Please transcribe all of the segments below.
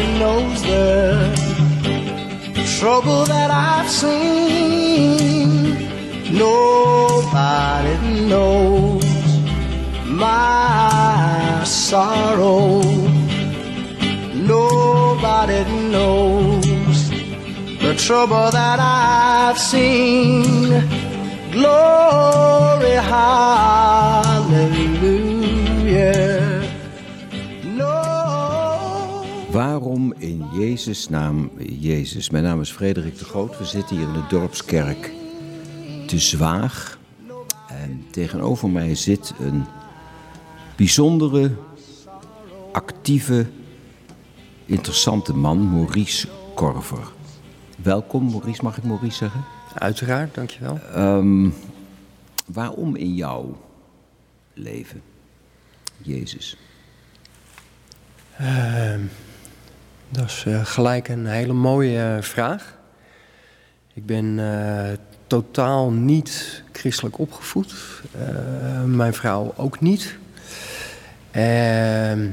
Nobody knows the trouble that I've seen. Nobody knows my sorrow. Nobody knows the trouble that I've seen. Glory, hallelujah. In Jezus' naam Jezus? Mijn naam is Frederik de Groot. We zitten hier in de dorpskerk te Zwaag. En tegenover mij zit een bijzondere, actieve, interessante man, Maurice Korver. Welkom, Maurice. Mag ik Maurice zeggen? Uiteraard, dankjewel. Ehm, waarom in jouw leven Jezus? Ehm, dat is eh, gelijk een hele mooie eh, vraag. Ik ben eh, totaal niet christelijk opgevoed. Mijn vrouw ook niet. Ehm,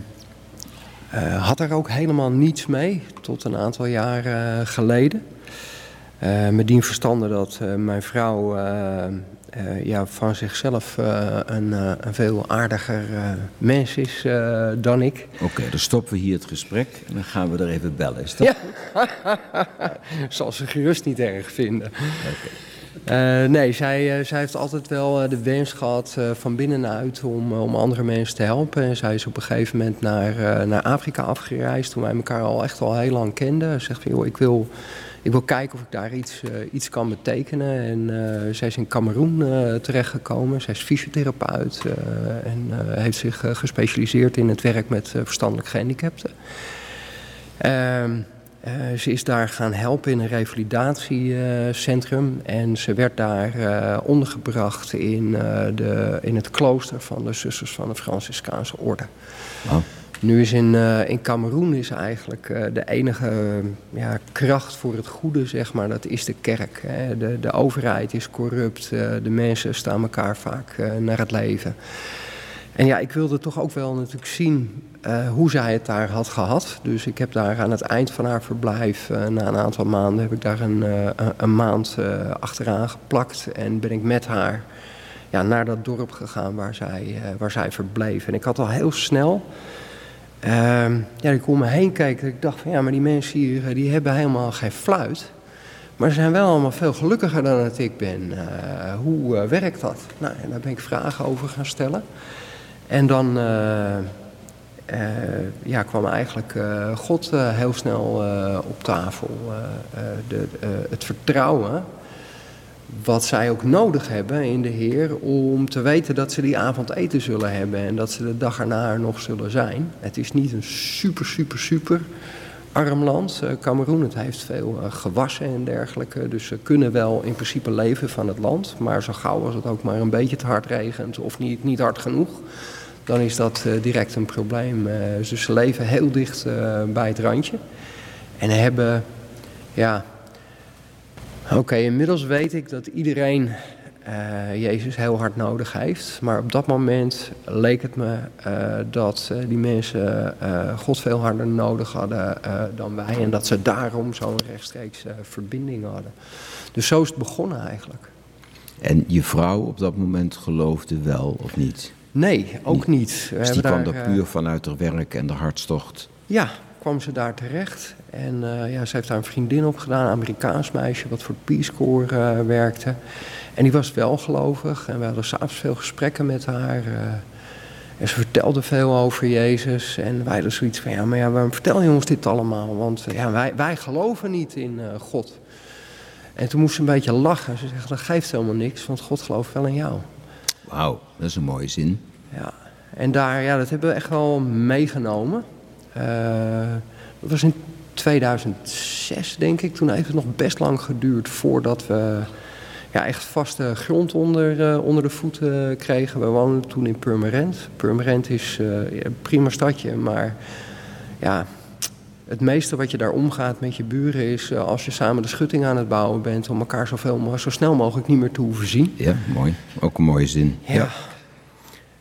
eh, had er ook helemaal niets mee tot een aantal jaar geleden. Met dien verstande dat mijn vrouw eh, ja, van zichzelf eh, een, eh, een veel aardiger mens is dan ik. Oké, dan stoppen we hier het gesprek en dan gaan we er even bellen. Is dat Ja, zal ze gerust niet erg vinden. Nee, zij, zij heeft altijd wel de wens gehad eh, van binnenuit om, om andere mensen te helpen. En zij is op een gegeven moment naar, naar Afrika afgereisd toen wij elkaar al echt al heel lang kenden. Ze zegt van, joh, ik wil, ik wil kijken of ik daar iets, eh, iets kan betekenen. En eh, zij is in Cameroen eh, terechtgekomen. Zij is fysiotherapeut en heeft zich gespecialiseerd in het werk met verstandelijk gehandicapten. Ehm, eh, ze is daar gaan helpen in een revalidatiecentrum. en ze werd daar ondergebracht in, de, in het klooster van de Zusters van de Franciscaanse Orde. Nu is in, eh, in Cameroen is eigenlijk eh, de enige eh, ja, kracht voor het goede, zeg maar, dat is de kerk. Hè. De, de overheid is corrupt, de mensen staan elkaar vaak naar het leven. En ja, ik wilde toch ook wel natuurlijk zien hoe zij het daar had gehad. Dus ik heb daar aan het eind van haar verblijf, na een aantal maanden, heb ik daar een, een- maand achteraan geplakt. En ben ik met haar ja, naar dat dorp gegaan waar zij, waar zij verbleef. En ik had al heel snel, ja, ik om me heen keek, dat ik dacht van ja, maar die mensen hier, eh, die hebben helemaal geen fluit. Maar ze zijn wel allemaal veel gelukkiger dan dat ik ben. Eh, hoe eh, werkt dat? Nou, en daar ben ik vragen over gaan stellen. En dan ja, kwam eigenlijk God heel snel op tafel. De, het vertrouwen wat zij ook nodig hebben in de Heer om te weten dat ze die avond eten zullen hebben en dat ze de dag erna er nog zullen zijn. Het is niet een super, super, super arm land. Eh, Cameroen, het heeft veel eh, gewassen en dergelijke, dus ze kunnen wel in principe leven van het land. Maar zo gauw als het ook maar een beetje te hard regent of niet, niet hard genoeg, dan is dat eh, direct een probleem. Dus ze leven heel dicht bij het randje en hebben, ja, Oké, inmiddels weet ik dat iedereen eh, Jezus heel hard nodig heeft. Maar op dat moment leek het me eh, dat eh, die mensen God veel harder nodig hadden dan wij. En dat ze daarom zo'n rechtstreeks verbinding hadden. Dus zo is het begonnen eigenlijk. En je vrouw op dat moment geloofde wel of niet? Nee, ook niet. We Dus die kwam daar, eh, puur vanuit haar werk en de hartstocht. Ja, kwam ze daar terecht. En eh, ja, ze heeft daar een vriendin op gedaan, een Amerikaans meisje, wat voor het Peace Corps eh, werkte. En die was wel gelovig en we hadden s'avonds veel gesprekken met haar. eh, en ze vertelde veel over Jezus. En wij hadden zoiets van, ja, maar ja, waarom vertel je ons dit allemaal? Want ja, wij, wij geloven niet in God. En toen moest ze een beetje lachen. Ze zegt, dat geeft helemaal niks, want God gelooft wel in jou. Wauw, dat is een mooie zin. Ja, en daar, ja, dat hebben we echt wel meegenomen. Eh, dat was in 2006, denk ik. Toen heeft het nog best lang geduurd voordat we ja, echt vaste grond onder, eh, onder de voeten kregen. We woonden toen in Purmerend. Purmerend is eh, een prima stadje, maar ja, het meeste wat je daar omgaat met je buren is eh, als je samen de schutting aan het bouwen bent om elkaar zoveel, zo snel mogelijk niet meer te hoeven zien. Ja, mooi. Ook een mooie zin. Ja.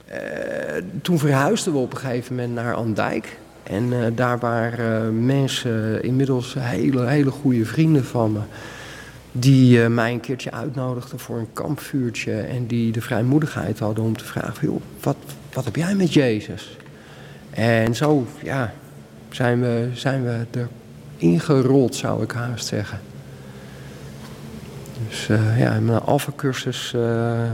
Eh, toen verhuisden we op een gegeven moment naar Andijk. En eh, daar waren mensen, inmiddels hele, hele goede vrienden van me, die mij een keertje uitnodigden voor een kampvuurtje. En die de vrijmoedigheid hadden om te vragen: joh, wat, wat heb jij met Jezus? En zo ja, zijn, we, zijn we erin gerold, zou ik haast zeggen. Dus ja, mijn Alpha-cursus uh,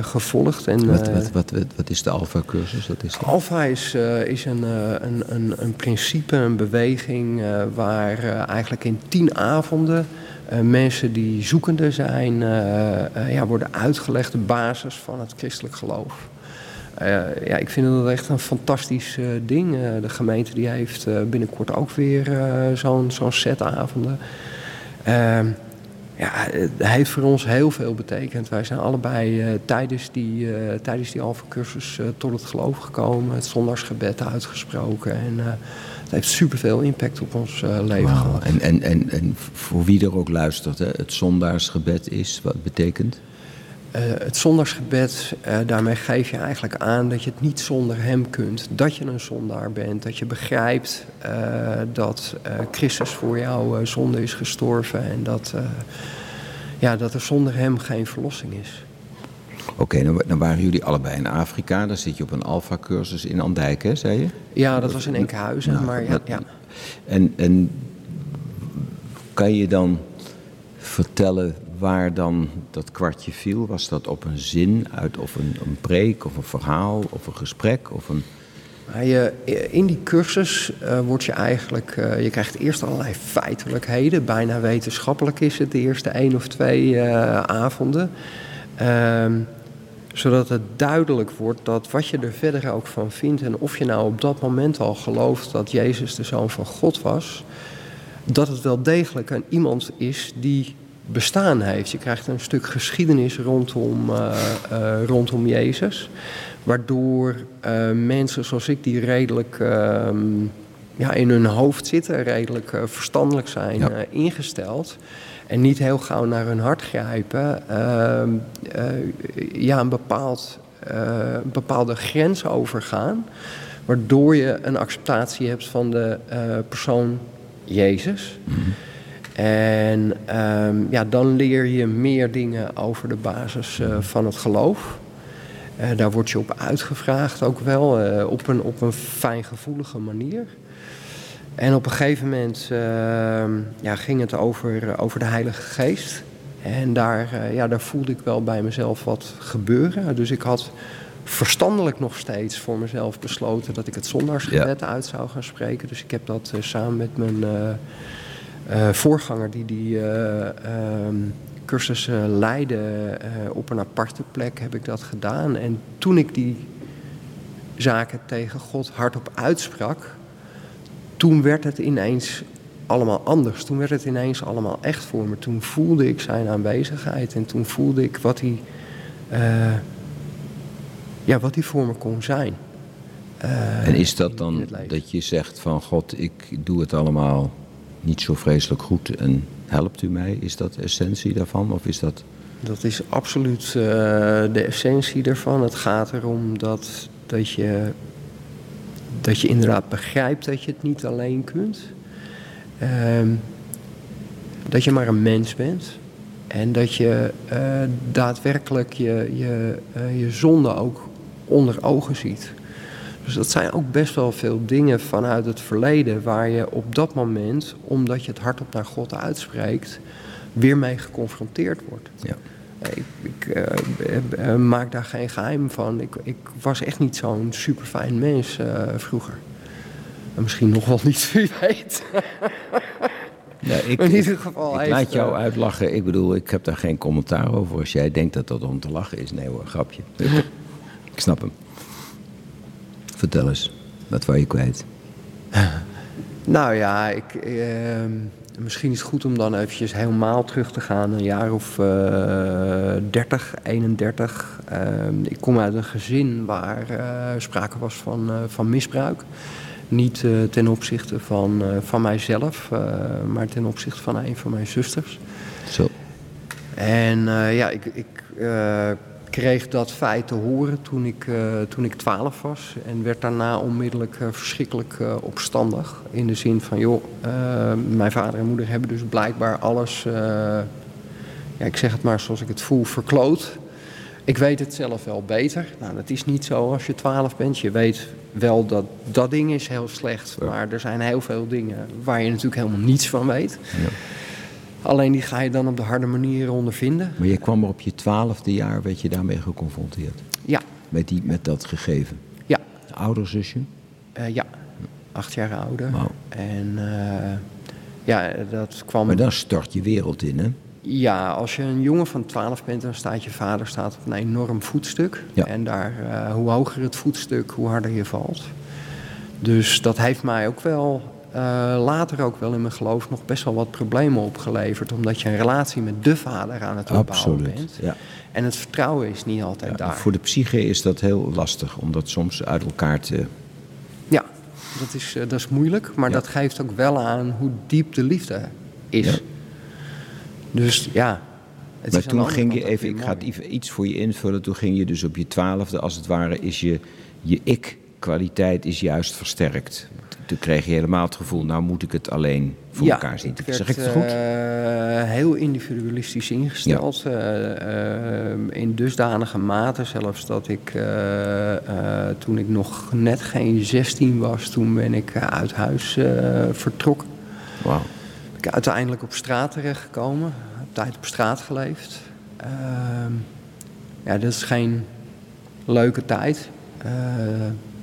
gevolgd. En, wat, wat, wat, wat, is de Alpha-cursus? Alpha is, uh, is een, een, een, een, principe, een beweging waar eigenlijk in tien avonden mensen die zoekende zijn, ja, worden uitgelegd de basis van het christelijk geloof. ja, ik vind dat echt een fantastisch ding. de gemeente die heeft binnenkort ook weer zo'n zo'n set avonden. Ja, het heeft voor ons heel veel betekend. Wij zijn allebei uh, tijdens die, uh, tijdens die uh, tot het geloof gekomen. Het zondagsgebed uitgesproken. En het heeft superveel impact op ons leven wow. gehad. En, en, en, en voor wie er ook luistert, hè, het zondagsgebed is, wat betekent? Het zondagsgebed, daarmee geef je eigenlijk aan dat je het niet zonder hem kunt. Dat je een zondaar bent. Dat je begrijpt dat Christus voor jouw zonde is gestorven. En dat ja, dat er zonder hem geen verlossing is. Oké, dan, dan, waren jullie allebei in Afrika. Dan zit je op een alfa-cursus in Andijk, hè, zei je? Ja, dat was in Enkhuizen, nou, maar ja. ja. En, en kan je dan vertellen waar dan dat kwartje viel? Was dat op een zin uit, of een, een preek, of een verhaal, of een gesprek, of een... Je, in die cursus uh, je eigenlijk, uh, je krijgt eerst allerlei feitelijkheden. Bijna wetenschappelijk is het de eerste één of twee avonden. Ehm, zodat het duidelijk wordt dat wat je er verder ook van vindt... en of je nou op dat moment al gelooft dat Jezus de Zoon van God was... dat het wel degelijk een iemand is die bestaan heeft. Je krijgt een stuk geschiedenis rondom, rondom Jezus... Waardoor uh, mensen zoals ik, die redelijk uh, ja, in hun hoofd zitten, redelijk verstandelijk zijn ja. Eh, ingesteld. En niet heel gauw naar hun hart grijpen. Ehm, ja, een, bepaald, een bepaalde grens overgaan. Waardoor je een acceptatie hebt van de persoon Jezus. Mm -hmm. En um, ja, dan leer je meer dingen over de basis van het geloof. Uh, daar word je op uitgevraagd ook wel, uh, op, een, op een fijngevoelige manier. En op een gegeven moment uh, ja, ging het over, over de Heilige Geest. En daar, ja, daar voelde ik wel bij mezelf wat gebeuren. Dus ik had verstandelijk nog steeds voor mezelf besloten dat ik het zondagsgebed ja. uit zou gaan spreken. Dus ik heb dat samen met mijn voorganger, die die ehm, cursussen leiden uh, op een aparte plek heb ik dat gedaan. En toen ik die zaken tegen God hardop uitsprak, toen werd het ineens allemaal anders. Toen werd het ineens allemaal echt voor me. Toen voelde ik zijn aanwezigheid en toen voelde ik wat hij, uh, ja, wat hij voor me kon zijn. Uh, en is dat dan dat je zegt van God, ik doe het allemaal niet zo vreselijk goed en helpt u mij? Is dat de essentie daarvan of is dat... Dat is absoluut uh, de essentie daarvan. Het gaat erom dat, dat, je, dat je inderdaad begrijpt dat je het niet alleen kunt. Uh, dat je maar een mens bent. En dat je uh, daadwerkelijk je, je, uh, je zonde ook onder ogen ziet. Dus dat zijn ook best wel veel dingen vanuit het verleden waar je op dat moment, omdat je het hardop naar God uitspreekt, weer mee geconfronteerd wordt. Ja. Ik, ik uh, maak daar geen geheim van. Ik, ik was echt niet zo'n super fijn mens uh, vroeger. En misschien nog wel niet, wie weet. Ja, ik, in ieder geval ik, ik laat jou uitlachen. Ik bedoel, ik heb daar geen commentaar over. Als jij denkt dat dat om te lachen is, nee hoor, grapje. ik snap hem. Vertel eens, wat wou je kwijt? nou ja, ik, eh, misschien is het goed om dan eventjes helemaal terug te gaan. Een jaar of uh, 30, 31. Uh, ik kom uit een gezin waar uh, sprake was van, uh, van misbruik. Niet uh, ten opzichte van, van mijzelf, maar ten opzichte van een van mijn zusters. Zo. En ja, ik, ik kreeg dat feit te horen toen ik, uh, toen ik 12 was. En werd daarna onmiddellijk uh, verschrikkelijk uh, opstandig. In de zin van, joh, mijn vader en moeder hebben dus blijkbaar alles, ja, ik zeg het maar zoals ik het voel, verkloot. Ik weet het zelf wel beter. Nou, dat is niet zo als je 12 bent. Je weet wel dat dat ding is heel slecht. Ja. Maar er zijn heel veel dingen waar je natuurlijk helemaal niets van weet. Ja. Alleen die ga je dan op de harde manier ondervinden. Maar je kwam er op je twaalfde jaar, werd je daarmee geconfronteerd? Ja. Met, die, met dat gegeven? Ja. Ouder zusje? Uh, ja, acht jaar ouder. Wow. En uh, ja, dat kwam... Maar dan stort je wereld in, hè? Ja, als je een jongen van 12 bent, dan staat je vader staat op een enorm voetstuk. Ja. En daar, uh, hoe hoger het voetstuk, hoe harder je valt. Dus dat heeft mij ook wel later ook wel in mijn geloof nog best wel wat problemen opgeleverd. Omdat je een relatie met de vader aan het opbouwen bent. Ja. En het vertrouwen is niet altijd ja, daar. Voor de psyche is dat heel lastig om dat soms uit elkaar te. Ja, dat is, uh, dat is moeilijk. Maar dat geeft ook wel aan hoe diep de liefde is. Dus ja. Het maar toen ging je even, ik ga iets voor je invullen. Toen ging je dus op je twaalfde, als het ware, is je, je ik-kwaliteit is juist versterkt toen kreeg je helemaal het gevoel, nou moet ik het alleen voor elkaar zien. Werd, zeg ik het goed? Uh, heel individualistisch ingesteld. Ja. Uh, uh, in dusdanige mate zelfs dat ik toen ik nog net geen 16 was, toen ben ik uit huis vertrokken. Wauw. Ik uiteindelijk op straat terechtgekomen, heb tijd op straat geleefd. Ehm, ja, dat is geen leuke tijd.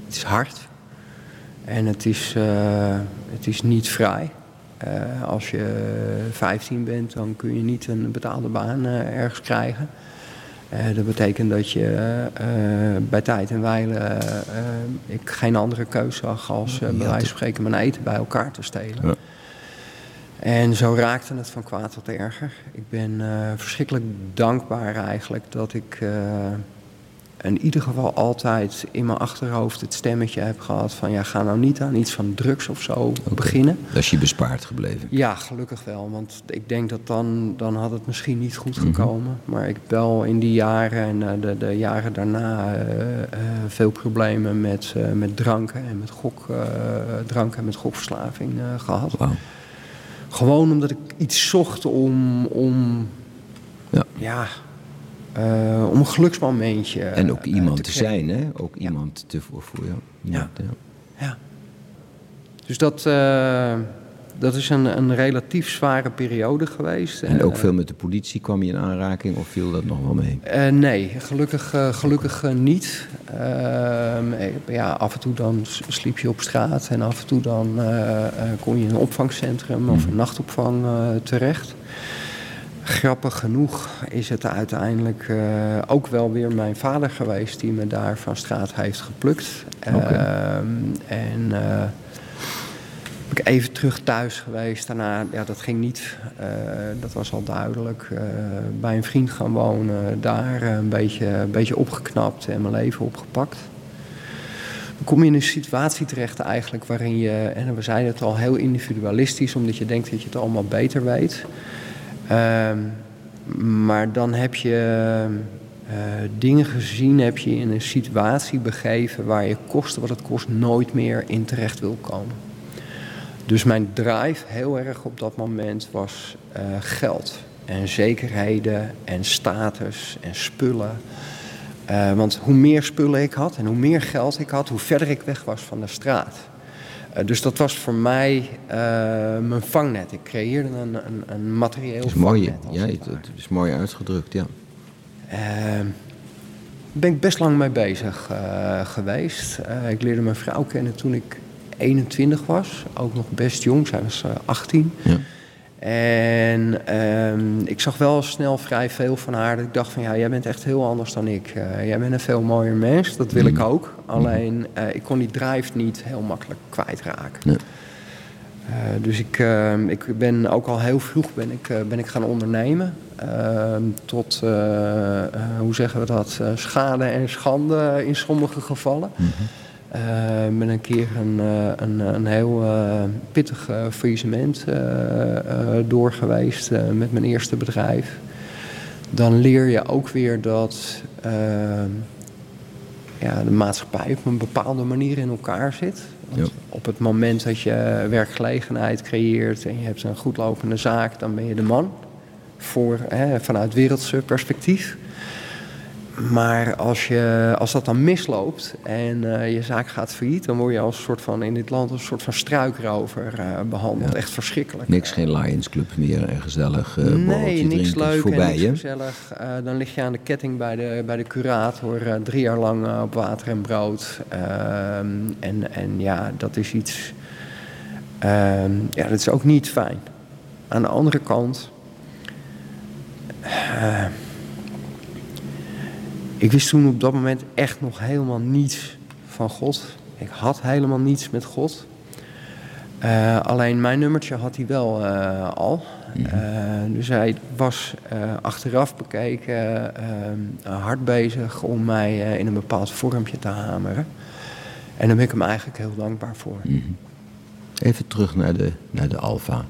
het is hard. En het is, uh, het is niet vrij. Uh, als je 15 bent, dan kun je niet een betaalde baan uh, ergens krijgen. dat betekent dat je bij tijd en wijle ik geen andere keuze zag als bij wijze van spreken mijn eten bij elkaar te stelen. Ja. En zo raakte het van kwaad tot erger. Ik ben verschrikkelijk dankbaar eigenlijk dat ik in ieder geval altijd in mijn achterhoofd het stemmetje heb gehad van ja, ga nou niet aan iets van drugs of zo okay. beginnen. Dat is je bespaard gebleven? Ja, gelukkig wel. Want ik denk dat dan, dan had het misschien niet goed gekomen. Mm -hmm. Maar ik heb wel in die jaren en uh, de, de jaren daarna uh, uh, veel problemen met, met dranken en met gok, drank en met gokverslaving gehad. Wow. Gewoon omdat ik iets zocht om, om ja. ja uh, om een geluksmomentje. En ook iemand te, te zijn, hè? Ook iemand te voor, voor jou. Ja. ja. Dus dat, uh, dat is een, een relatief zware periode geweest. En ook veel met de politie kwam je in aanraking of viel dat nog wel mee? Uh, nee, gelukkig, gelukkig niet. Ehm, ja, af en toe dan sliep je op straat en af en toe dan kon je in een opvangcentrum of een mhm. nachtopvang terecht. Grappig genoeg is het uiteindelijk uh, ook wel weer mijn vader geweest die me daar van straat heeft geplukt. Okay. Uh, en uh, ben ik even terug thuis geweest. Daarna, ja, dat ging niet. Eh, dat was al duidelijk. bij een vriend gaan wonen, daar een beetje, een beetje opgeknapt en mijn leven opgepakt. Dan kom je in een situatie terecht eigenlijk waarin je, en we zeiden het al, heel individualistisch, omdat je denkt dat je het allemaal beter weet. Uh, maar dan heb je uh, dingen gezien, heb je in een situatie begeven waar je koste wat het kost nooit meer in terecht wil komen. Dus mijn drive heel erg op dat moment was uh, geld en zekerheden en status en spullen. Uh, want hoe meer spullen ik had en hoe meer geld ik had, hoe verder ik weg was van de straat. Uh, dus dat was voor mij uh, mijn vangnet. Ik creëerde een, een, een materieel het is mooi, Ja, het, het, is mooi uitgedrukt, ja. Daar uh, ben ik best lang mee bezig uh, geweest. ik leerde mijn vrouw kennen toen ik 21 was. Ook nog best jong, zij was 18. Ja. En um, ik zag wel snel vrij veel van haar. Dat ik dacht van ja, jij bent echt heel anders dan ik. Uh, jij bent een veel mooier mens, dat wil mm. ik ook. Alleen uh, ik kon die drive niet heel makkelijk kwijtraken. Nee. Uh, dus ik, ehm, ik ben ook al heel vroeg ben ik, ben ik gaan ondernemen. Ehm, tot, hoe zeggen we dat, schade en schande in sommige gevallen. Mm -hmm. Uh, ben een keer een, uh, een, een heel uh, pittig faillissement door geweest met mijn eerste bedrijf. dan leer je ook weer dat ehm, ja, de maatschappij op een bepaalde manier in elkaar zit. Ja. Op het moment dat je werkgelegenheid creëert en je hebt een goed lopende zaak, dan ben je de man voor, hè, vanuit wereldse perspectief. Maar als, je, als dat dan misloopt en eh, je zaak gaat failliet, dan word je als soort van in dit land als een soort van struikrover eh, behandeld. Ja. Echt verschrikkelijk. Niks, geen Lions Club meer en gezellig eh nee, niks leuk voorbij, en niks gezellig. Eh, dan lig je aan de ketting bij de, bij de curator eh, drie jaar lang eh, op water en brood. Ehm, en, en ja, dat is iets... ehm, ja, dat is ook niet fijn. Aan de andere kant... ik wist toen op dat moment echt nog helemaal niets van God. Ik had helemaal niets met God. Eh, alleen mijn nummertje had hij wel eh, al. Eh, dus hij was achteraf bekeken hard bezig om mij in een bepaald vormpje te hameren. En daar ben ik hem eigenlijk heel dankbaar voor. Even terug naar de, naar de Alfa.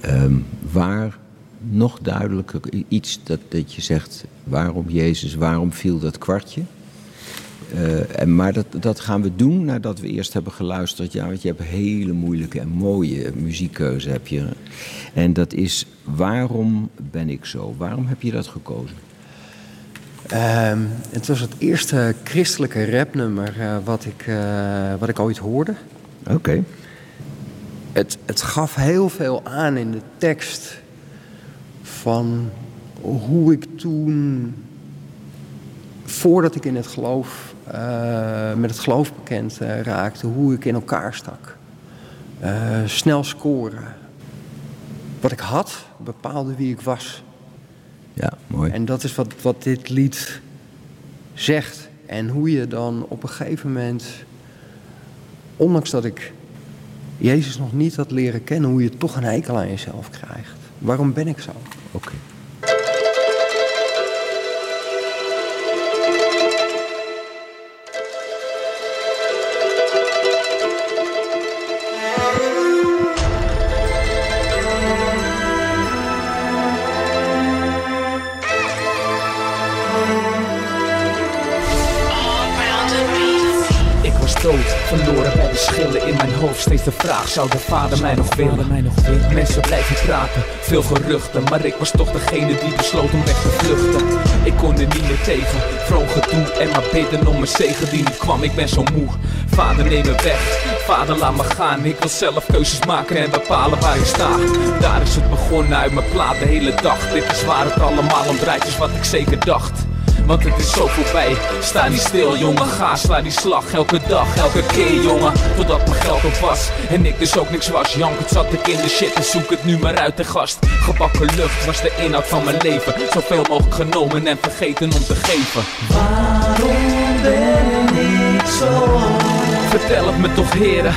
Ehm, waar nog duidelijker iets dat, dat je zegt, waarom Jezus, waarom viel dat kwartje? Eh, en, maar dat, dat gaan we doen nadat we eerst hebben geluisterd. Ja, want je hebt een hele moeilijke en mooie muziekkeuze. Heb je. En dat is, waarom ben ik zo? Waarom heb je dat gekozen? Ehm, het was het eerste christelijke rapnummer eh, wat, ik, eh, wat ik ooit hoorde. Oké. het, het gaf heel veel aan in de tekst van hoe ik toen, voordat ik in het geloof, eh, met het geloof bekend eh, raakte, hoe ik in elkaar stak. Eh, snel scoren. Wat ik had, bepaalde wie ik was. Ja, mooi. En dat is wat, wat dit lied zegt. En hoe je dan op een gegeven moment, ondanks dat ik Jezus nog niet had leren kennen, hoe je toch een hekel aan jezelf krijgt. Waarom ben ik zo? Oké. Hoofd. Steeds de vraag, zou de vader mij nog willen? Mij nog willen? Mensen blijven praten, veel geruchten. Maar ik was toch degene die besloot om weg te vluchten. Ik kon er niet meer tegen, vroom gedoe en maar bidden om mijn zegen die niet kwam. Ik ben zo moe, vader neem me weg. Vader laat me gaan, ik wil zelf keuzes maken en bepalen waar ik sta. Daar is het begonnen uit mijn plaat de hele dag. Dit is waar het allemaal om draait, is wat ik zeker dacht. Want het is zo voorbij, sta niet stil jongen Ga, sla die slag, elke dag, elke keer jongen Totdat mijn geld op was. En ik dus ook niks was Jankend zat ik in de shit. En zoek het nu maar uit de gast. Gebakken lucht was de inhoud van mijn leven. Zoveel mogelijk genomen en vergeten om te geven. Waarom ben ik zo? Vertel het me toch heren.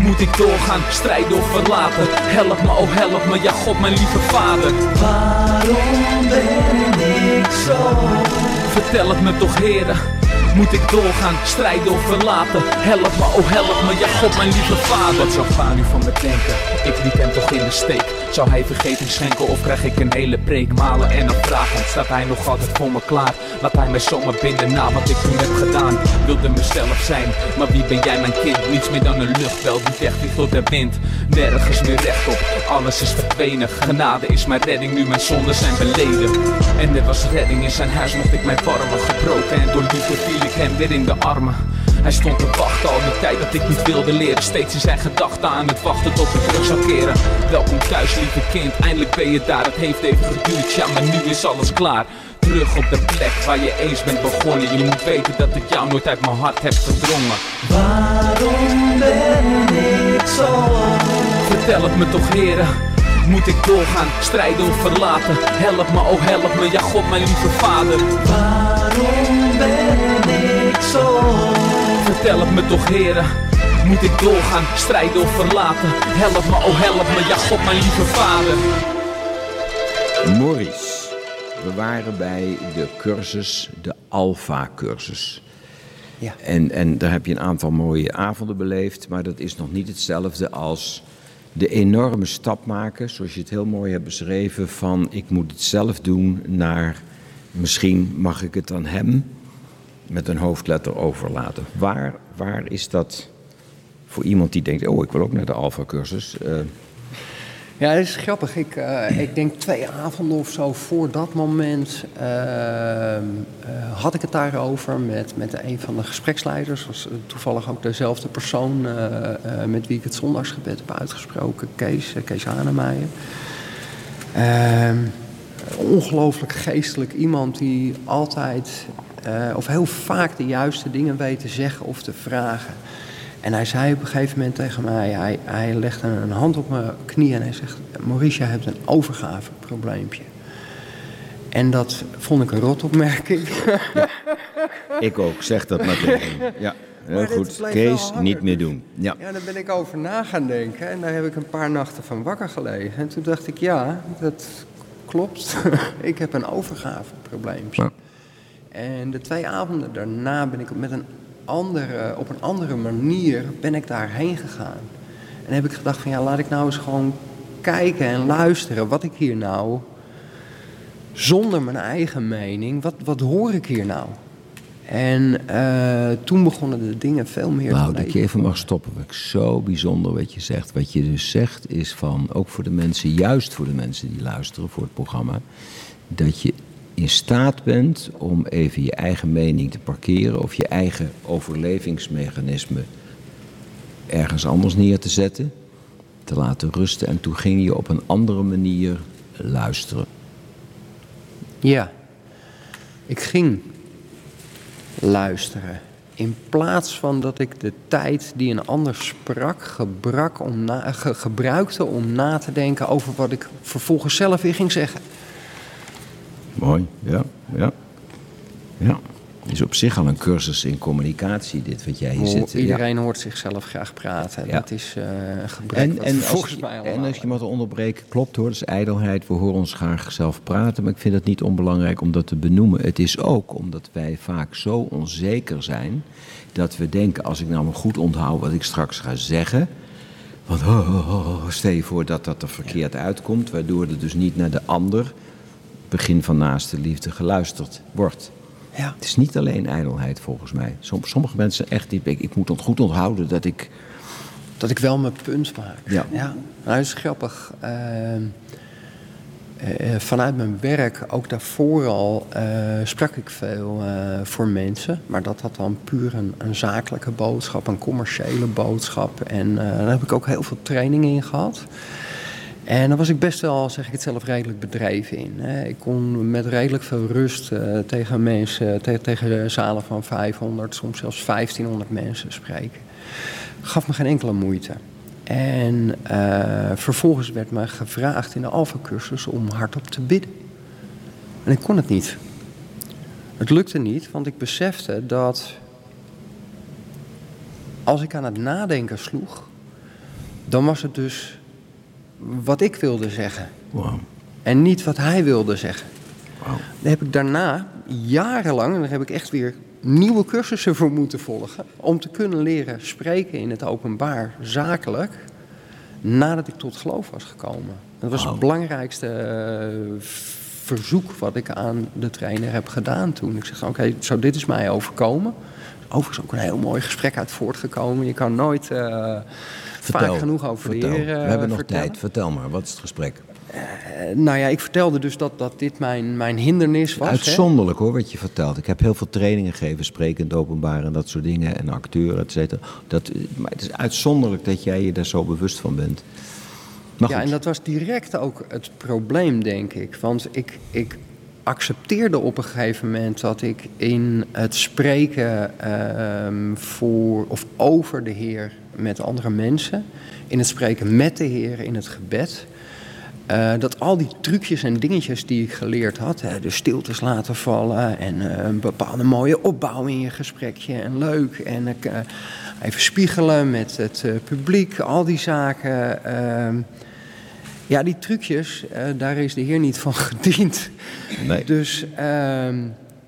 Moet ik doorgaan, strijden of verlaten? Help me, oh help me, ja God mijn lieve vader. Waarom ben ik zo? Vertel het me toch heren moet ik doorgaan, strijden of verlaten? Help me, oh help me, ja God mijn lieve vader Wat zou nu van me denken? Ik liet hem toch in de steek Zou hij vergeving schenken of krijg ik een hele preek? Malen en dan vragen, staat hij nog altijd voor me klaar? Laat hij mij zomaar binden na wat ik toen heb gedaan Wilde mezelf zijn, maar wie ben jij mijn kind? Niets meer dan een luchtbel die wegvliegt door de wind Nergens meer rechtop, alles is verdwenen Genade is mijn redding, nu mijn zonden zijn beleden En er was redding in zijn huis, mocht ik mij warmen Gebroken en door liefde viel ik hem weer in de armen. Hij stond te wachten al die tijd dat ik niet wilde leren. Steeds in zijn gedachten aan het wachten tot ik terug zou keren. Welkom thuis lieve kind, eindelijk ben je daar. Het heeft even geduurd, ja maar nu is alles klaar. Terug op de plek waar je eens bent begonnen. Je moet weten dat ik jou nooit uit mijn hart heb verdrongen Waarom ben ik zo? Vertel het me toch heren. Moet ik doorgaan, strijden of verlaten? Help me, oh help me, ja God mijn lieve vader. Waarom zo? Vertel het me toch heren Moet ik doorgaan, strijden of verlaten? Help me, oh help me, ja God mijn lieve vader Maurice, we waren bij de cursus, de Alpha-cursus. Ja. En, en daar heb je een aantal mooie avonden beleefd, maar dat is nog niet hetzelfde als de enorme stap maken, zoals je het heel mooi hebt beschreven, van ik moet het zelf doen naar misschien mag ik het aan hem met een hoofdletter overlaten. Waar, waar is dat voor iemand die denkt, oh ik wil ook naar de Alpha-cursus? Uh, ja, dat is grappig. Ik, uh, ik denk twee avonden of zo voor dat moment uh, had ik het daarover met, met een van de gespreksleiders. was toevallig ook dezelfde persoon met wie ik het zondagsgebed heb uitgesproken, Kees, Kees. Ehm, ongelooflijk geestelijk iemand die altijd, of heel vaak de juiste dingen weet te zeggen of te vragen. En hij zei op een gegeven moment tegen mij, hij, hij legde een hand op mijn knie en hij zegt, Maurice, je hebt een overgaveprobleempje. En dat vond ik een rotopmerking. Ja, ik ook, zeg dat maar tegen Ja, heel goed. Kees, niet meer doen. Ja. ja, daar ben ik over na gaan denken. En daar heb ik een paar nachten van wakker gelegen. En toen dacht ik, ja, dat klopt. ik heb een overgaveprobleempje. Ja. En de twee avonden daarna ben ik met een andere, op een andere manier ben ik daarheen gegaan. En heb ik gedacht van ja, laat ik nou eens gewoon kijken en luisteren wat ik hier nou, zonder mijn eigen mening, wat, wat hoor ik hier nou? En uh, toen begonnen de dingen veel meer Wauw, dat ik even mag stoppen. Wat ik zo bijzonder wat je zegt. Wat je dus zegt is van, ook voor de mensen, juist voor de mensen die luisteren voor het programma, dat je in staat bent om even je eigen mening te parkeren of je eigen overlevingsmechanisme ergens anders neer te zetten, te laten rusten en toen ging je op een andere manier luisteren. Ja, ik ging luisteren. In plaats van dat ik de tijd die een ander sprak om gebruikte om na te denken over wat ik vervolgens zelf weer ging zeggen. Mooi, ja, ja. Ja. Het is op zich al een cursus in communicatie, dit wat jij hier zit. Iedereen hoort zichzelf graag praten. Ja. Dat is uh, een gebrek en, en volgens mij En als je maar te onderbreken, klopt hoor, dat is ijdelheid. We horen ons graag zelf praten, maar ik vind het niet onbelangrijk om dat te benoemen. Het is ook omdat wij vaak zo onzeker zijn, dat we denken, als ik nou maar goed onthoud wat ik straks ga zeggen... Want oh, oh, oh, stel je voor dat dat er verkeerd uitkomt, waardoor het dus niet naar de ander begin van naaste liefde geluisterd wordt. Ja. Het is niet alleen ijdelheid volgens mij. Sommige mensen echt, die, ik, ik moet het goed onthouden dat ik... Dat ik wel mijn punt maak. Ja. ja. Nou, dat is grappig. Ehm, eh, eh, vanuit mijn werk, ook daarvoor al, uh, sprak ik veel voor mensen. Maar dat had dan puur een, een zakelijke boodschap, een commerciële boodschap. En daar heb ik ook heel veel training in gehad. En daar was ik best wel, zeg ik het zelf, redelijk bedreven in. Ik kon met redelijk veel rust uh, tegen mensen, te, tegen zalen van 500, soms zelfs 1500 mensen spreken. Gaf me geen enkele moeite. En uh, vervolgens werd me gevraagd in de Alpha-cursus om hardop te bidden. En ik kon het niet. Het lukte niet, want ik besefte dat als ik aan het nadenken sloeg, dan was het dus wat ik wilde zeggen. Wow. En niet wat hij wilde zeggen. Wow. Dan heb ik daarna jarenlang, en daar heb ik echt weer nieuwe cursussen voor moeten volgen. Om te kunnen leren spreken in het openbaar, zakelijk. Nadat ik tot geloof was gekomen. Dat was het belangrijkste uh, verzoek wat ik aan de trainer heb gedaan toen. Ik zeg: Oké, zo dit is mij overkomen. Overigens ook een heel mooi gesprek uit voortgekomen. Je kan nooit. Uh, Vertel, vaak genoeg over vertel. We hebben nog tijd. Vertel maar, wat is het gesprek? Uh, nou ja, ik vertelde dus dat, dat dit mijn, mijn hindernis was. Uitzonderlijk hè? hoor, wat je vertelt. Ik heb heel veel trainingen gegeven, sprekend, openbaar en dat soort dingen. En acteur, et cetera. Dat, maar het is uitzonderlijk dat jij je daar zo bewust van bent. ja, en dat was direct ook het probleem, denk ik. Want ik, ik accepteerde op een gegeven moment dat ik in het spreken uh, voor of over de Heer met andere mensen, in het spreken met de Heer, in het gebed. Uh, dat al die trucjes en dingetjes die ik geleerd had, hè, de stiltes laten vallen en uh, een bepaalde mooie opbouw in je gesprekje en leuk en uh, even spiegelen met het publiek, al die zaken. Ehm, ja, die trucjes, daar is de Heer niet van gediend. Nee. Dus ehm,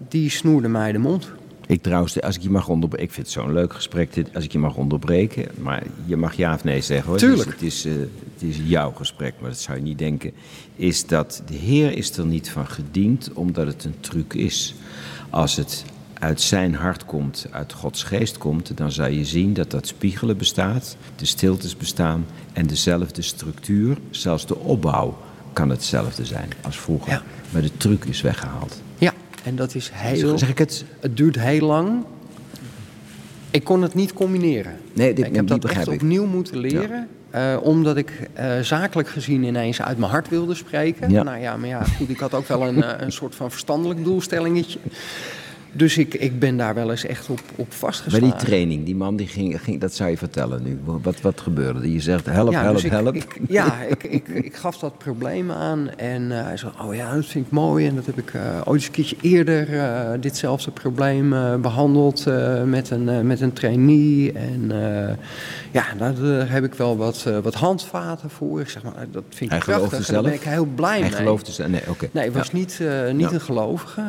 die snoerde mij de mond. Ik trouwens, als ik je mag onderbreken, ik vind het zo'n leuk gesprek, dit, als ik je mag onderbreken, maar je mag ja of nee zeggen hoor. Tuurlijk. Dus het, is, eh, het is jouw gesprek, maar dat zou je niet denken. Is dat de Heer is er niet van gediend omdat het een truc is. Als het uit zijn hart komt, uit Gods geest komt, dan zou je zien dat dat spiegelen bestaat, de stiltes bestaan en dezelfde structuur, zelfs de opbouw kan hetzelfde zijn als vroeger. Ja. Maar de truc is weggehaald. En dat is heel... Zeg ik het? Het duurt heel lang. Ik kon het niet combineren. Nee, dit- ik heb dat echt ik. opnieuw moeten leren. eh, omdat ik eh, zakelijk gezien ineens uit mijn hart wilde spreken. Ja. Nou ja, maar ja, goed, ik had ook wel een, eh, een soort van verstandelijk doelstellingetje. Dus ik, ik ben daar wel eens echt op, op Bij vastgeslagen. die training, die man die ging, ging dat zou je vertellen nu. Wat, wat gebeurde? Je zegt help, help, dus ik, help. ik- ja, ik, ik, ik gaf dat probleem aan en eh, hij zei, oh ja, dat vind ik mooi. En dat heb ik eh, ooit eens een keertje eerder eh, ditzelfde probleem eh, behandeld eh, met, een, met een trainee. En ja, daar, heb ik wel wat, wat handvaten voor. Ik zeg maar, dat vind ik Hij prachtig. zelf? Daar ben ik heel blij Hij mee. geloofde ze. Nee, oké. Nee, ik was Ja. niet, niet Ja. een gelovige.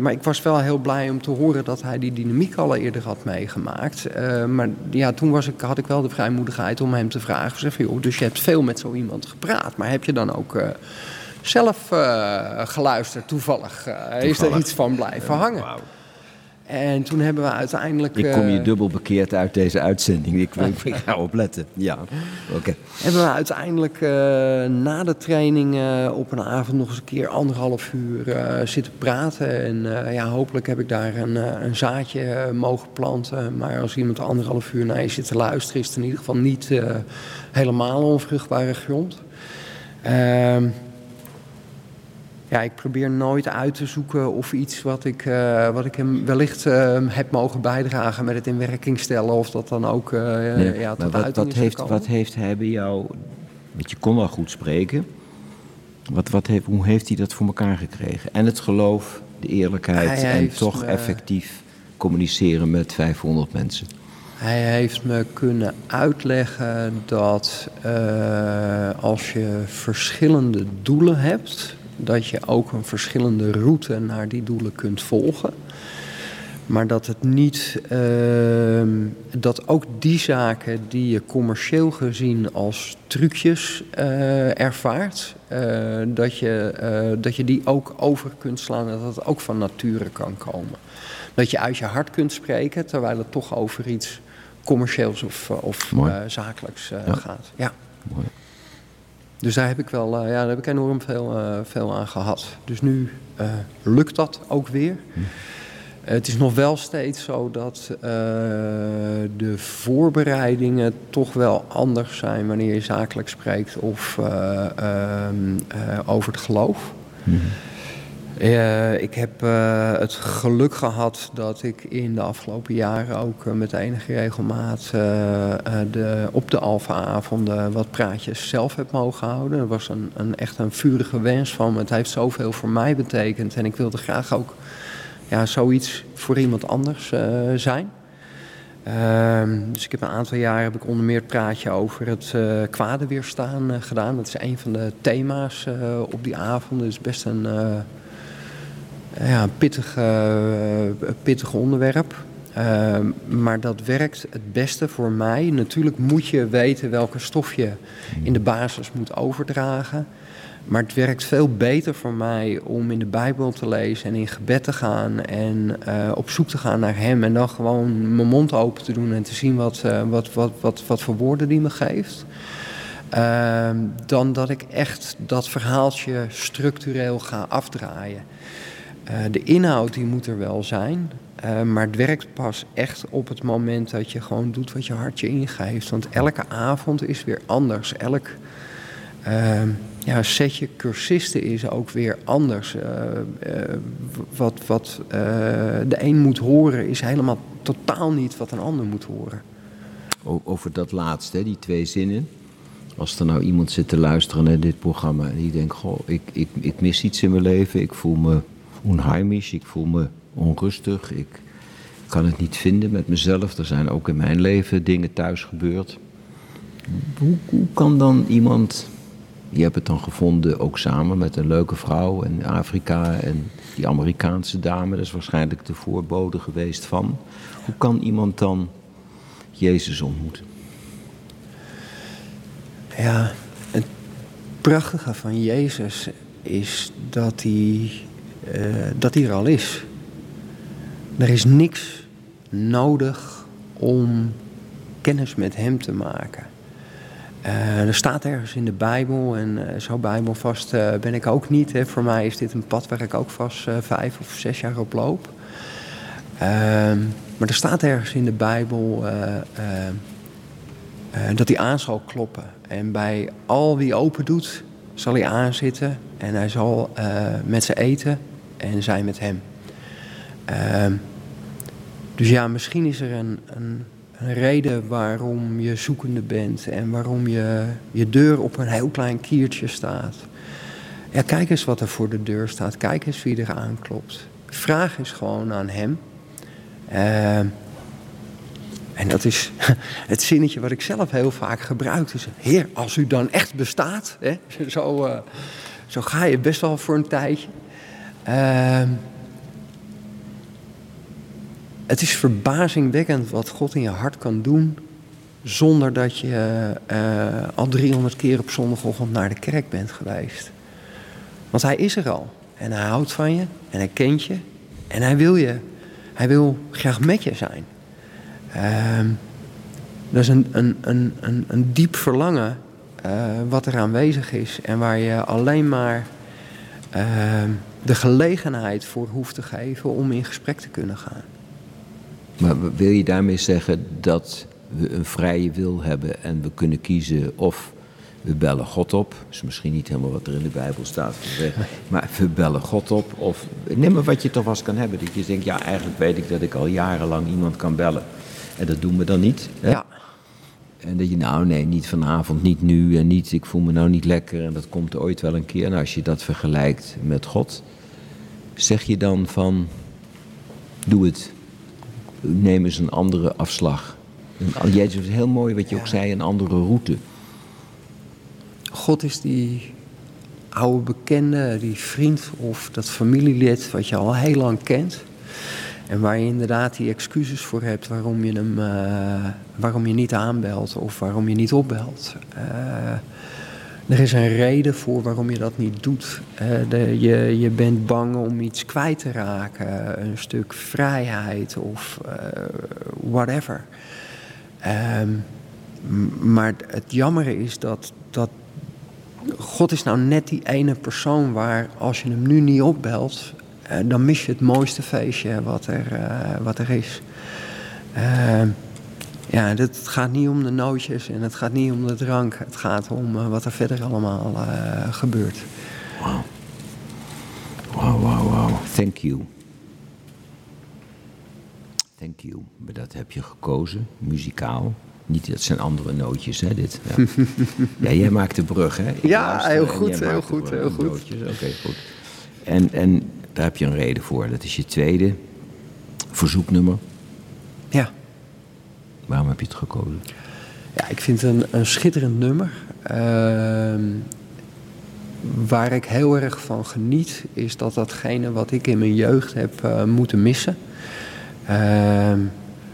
Maar ik was wel heel blij om te horen dat hij die dynamiek al eerder had meegemaakt. Eh, maar ja, toen was ik, had ik wel de vrijmoedigheid om hem te vragen. Zeg, joh, dus je hebt veel met zo iemand gepraat. Maar heb je dan ook eh, zelf eh, geluisterd toevallig? Eh, Is er Toevallig. iets van blijven hangen? En toen hebben we uiteindelijk... Ik kom je eh, dubbel bekeerd uit deze uitzending. Ik, ik, ik ga opletten. Ja, oké. Hebben we uiteindelijk eh, na de training eh, op een avond nog eens een keer anderhalf uur zitten praten. En ja, hopelijk heb ik daar een, een zaadje mogen planten. Maar als iemand anderhalf uur naar je zit te luisteren, is het in ieder geval niet helemaal onvruchtbare grond. Ehm, ja, ik probeer nooit uit te zoeken of iets wat ik, eh, wat ik hem wellicht eh, heb mogen bijdragen met het in werking stellen. Of dat dan ook eh, Nee, ja, tot wat, heeft, wat heeft hij bij jou... Want je kon wel goed spreken. Wat, wat heeft, hoe heeft hij dat voor elkaar gekregen? En het geloof, de eerlijkheid Hij en heeft toch effectief communiceren met 500 mensen. Hij heeft me kunnen uitleggen dat als je verschillende doelen hebt, dat je ook een verschillende route naar die doelen kunt volgen. Maar dat het niet, ehm, dat ook die zaken die je commercieel gezien als trucjes eh, ervaart, eh, dat, je, eh, dat je die ook over kunt slaan en dat het ook van nature kan komen. Dat je uit je hart kunt spreken, terwijl het toch over iets commercieels of, of zakelijks Ja. gaat. Ja. Mooi. Dus daar heb ik wel eh, ja, daar heb ik enorm veel, eh, veel aan gehad. Dus nu eh, lukt dat ook weer. Het is nog wel steeds zo dat de voorbereidingen toch wel anders zijn wanneer je zakelijk spreekt of eh, ehm, eh, over het geloof. Eh, ik heb eh, het geluk gehad dat ik in de afgelopen jaren ook eh, met enige regelmaat de, op de Alfa-avonden wat praatjes zelf heb mogen houden. Dat was een, een, echt een vurige wens van me. Het heeft zoveel voor mij betekend en ik wilde graag ook ja, zoiets voor iemand anders zijn. Ehm, dus ik heb een aantal jaar heb ik onder meer het praatje over het eh kwade weerstaan gedaan. Dat is een van de thema's op die avond. Het is best een, ja, een pittig, eh, pittig onderwerp. Ehm, maar dat werkt het beste voor mij. Natuurlijk moet je weten welke stof je in de basis moet overdragen. Maar het werkt veel beter voor mij om in de Bijbel te lezen en in gebed te gaan en eh, op zoek te gaan naar Hem. En dan gewoon mijn mond open te doen en te zien wat, eh, wat, wat, wat, wat voor woorden die me geeft. Ehm, dan dat ik echt dat verhaaltje structureel ga afdraaien. Eh, de inhoud die moet er wel zijn, eh, maar het werkt pas echt op het moment dat je gewoon doet wat je hartje ingeeft. Want elke avond is weer anders. Elk ehm, ja, setje cursisten is ook weer anders. Eh, wat wat de een moet horen is helemaal totaal niet wat een ander moet horen. Over dat laatste, die twee zinnen. Als er nou iemand zit te luisteren naar dit programma en die denkt: Goh, ik, ik, ik mis iets in mijn leven. Ik voel me onheimisch, ik voel me onrustig. Ik kan het niet vinden met mezelf. Er zijn ook in mijn leven dingen thuis gebeurd. Hoe, kan dan iemand Je hebt het dan gevonden ook samen met een leuke vrouw in Afrika en die Amerikaanse dame. Dat is waarschijnlijk de voorbode geweest van. Hoe kan iemand dan Jezus ontmoeten? Ja, het prachtige van Jezus is dat hij, eh, dat hij er al is. Er is niks nodig om kennis met hem te maken. Uh, er staat ergens in de Bijbel, en uh, zo bijbelvast ben ik ook niet. Hè. Voor mij is dit een pad waar ik ook vast vijf of zes jaar op loop. Ehm, maar er staat ergens in de Bijbel dat hij aan zal kloppen. En bij al wie open doet, zal hij aanzitten en hij zal met ze eten en zij met hem. Ehm, dus ja, misschien is er een, een een reden waarom je zoekende bent en waarom je, je deur op een heel klein kiertje staat. Ja, kijk eens wat er voor de deur staat. Kijk eens wie er aanklopt. Vraag eens gewoon aan hem. Uh, en dat is het zinnetje wat ik zelf heel vaak gebruik. Is, Heer, als u dan echt bestaat. Hè, zo, uh, zo ga je best wel voor een tijdje. Uh, het is verbazingwekkend wat God in je hart kan doen. zonder dat je uh, al 300 keer op zondagochtend naar de kerk bent geweest. Want hij is er al. En hij houdt van je. En hij kent je. En hij wil je. Hij wil graag met je zijn. Uh, dat is een, een, een, een, een diep verlangen uh, wat er aanwezig is. En waar je alleen maar ehm, de gelegenheid voor hoeft te geven om in gesprek te kunnen gaan. Maar wil je daarmee zeggen dat we een vrije wil hebben en we kunnen kiezen of we bellen God op. Dat is misschien niet helemaal wat er in de Bijbel staat Maar we bellen God op. Of neem maar wat je toch was kan hebben. Dat je denkt, ja eigenlijk weet ik dat ik al jarenlang iemand kan bellen. En dat doen we dan niet. Hè? Ja. En dat je, nou nee, niet vanavond, niet nu en niet, ik voel me nou niet lekker en dat komt ooit wel een keer. En nou, als je dat vergelijkt met God, zeg je dan van, doe het neem eens een andere afslag. Jij zegt heel mooi wat je ook zei, een andere route. God is die oude bekende, die vriend of dat familielid wat je al heel lang kent. En waar je inderdaad die excuses voor hebt waarom je hem uh, waarom je niet aanbelt of waarom je niet opbelt. Uh, er is een reden voor waarom je dat niet doet. de, je, je bent bang om iets kwijt te raken, een stuk vrijheid of uh, whatever. Um, maar het jammer is dat, dat God is nou net die ene persoon waar als je hem nu niet opbelt, uh, dan mis je het mooiste feestje wat er, wat er is. Ja, het gaat niet om de nootjes en het gaat niet om de drank. Het gaat om uh, wat er verder allemaal uh, gebeurt. Wauw. Wauw, wauw, wauw. Thank you. Thank you. Maar dat heb je gekozen, muzikaal. Niet, dat zijn andere nootjes, hè, dit. Ja, ja jij maakt de brug, hè? Ik ja, heel goed, heel goed, heel goed. Oké, goed. En, en daar heb je een reden voor. Dat is je tweede verzoeknummer. Ja. Waarom heb je het gekozen? Ja, ik vind het een, een schitterend nummer. Uh, waar ik heel erg van geniet, is dat datgene wat ik in mijn jeugd heb uh, moeten missen. Uh,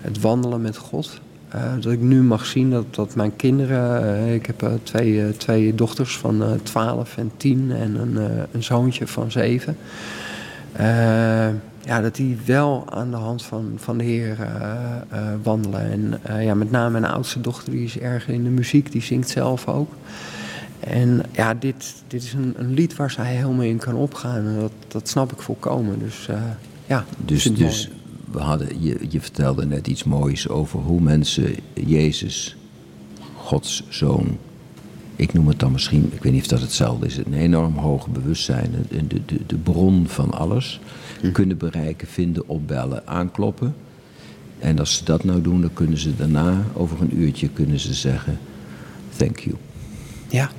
het wandelen met God. Uh, dat ik nu mag zien dat, dat mijn kinderen, uh, ik heb twee, twee dochters van 12 en 10 en een, een zoontje van 7 ja, dat die wel aan de hand van, van de Heer uh, uh, wandelen. En uh, ja, met name mijn oudste dochter, die is erg in de muziek, die zingt zelf ook. En ja, dit, dit is een, een lied waar zij helemaal in kan opgaan. En dat, dat snap ik volkomen. Dus ja, dus, dus we hadden, je, je vertelde net iets moois over hoe mensen Jezus, Gods zoon, ik noem het dan misschien, ik weet niet of dat hetzelfde is, een enorm hoog bewustzijn, de, de, de, de bron van alles hm. kunnen bereiken, vinden, opbellen, aankloppen. En als ze dat nou doen, dan kunnen ze daarna, over een uurtje, kunnen ze zeggen, thank you. Ja.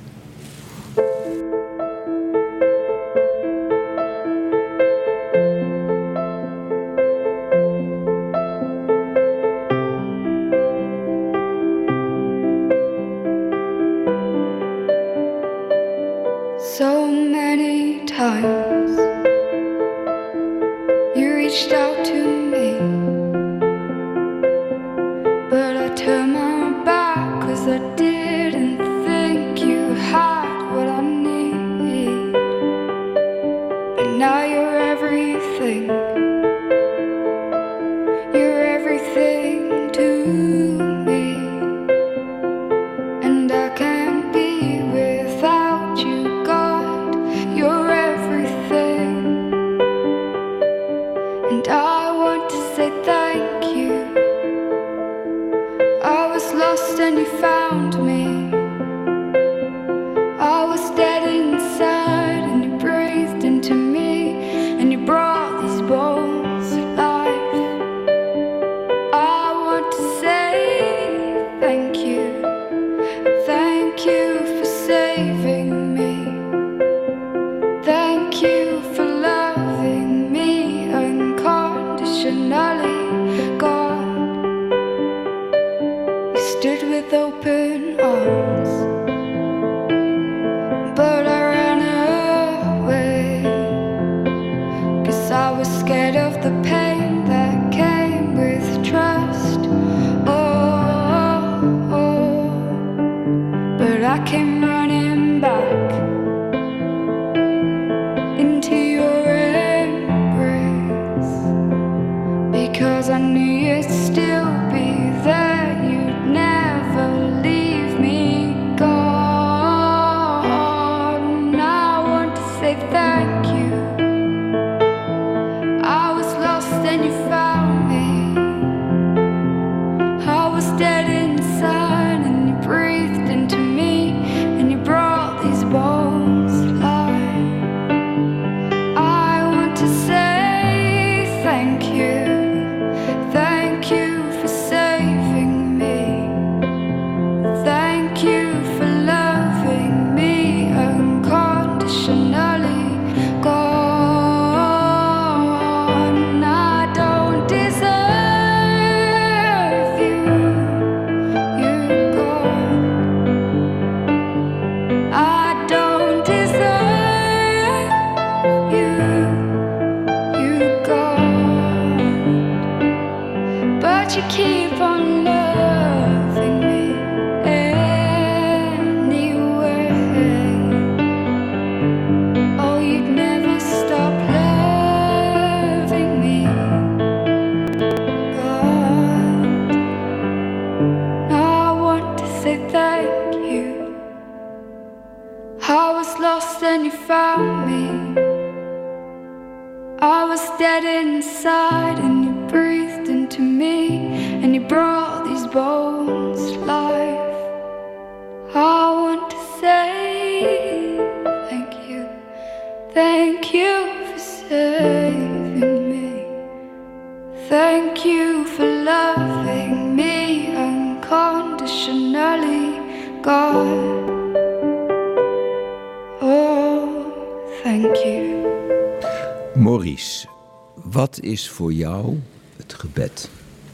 Is voor jou het gebed?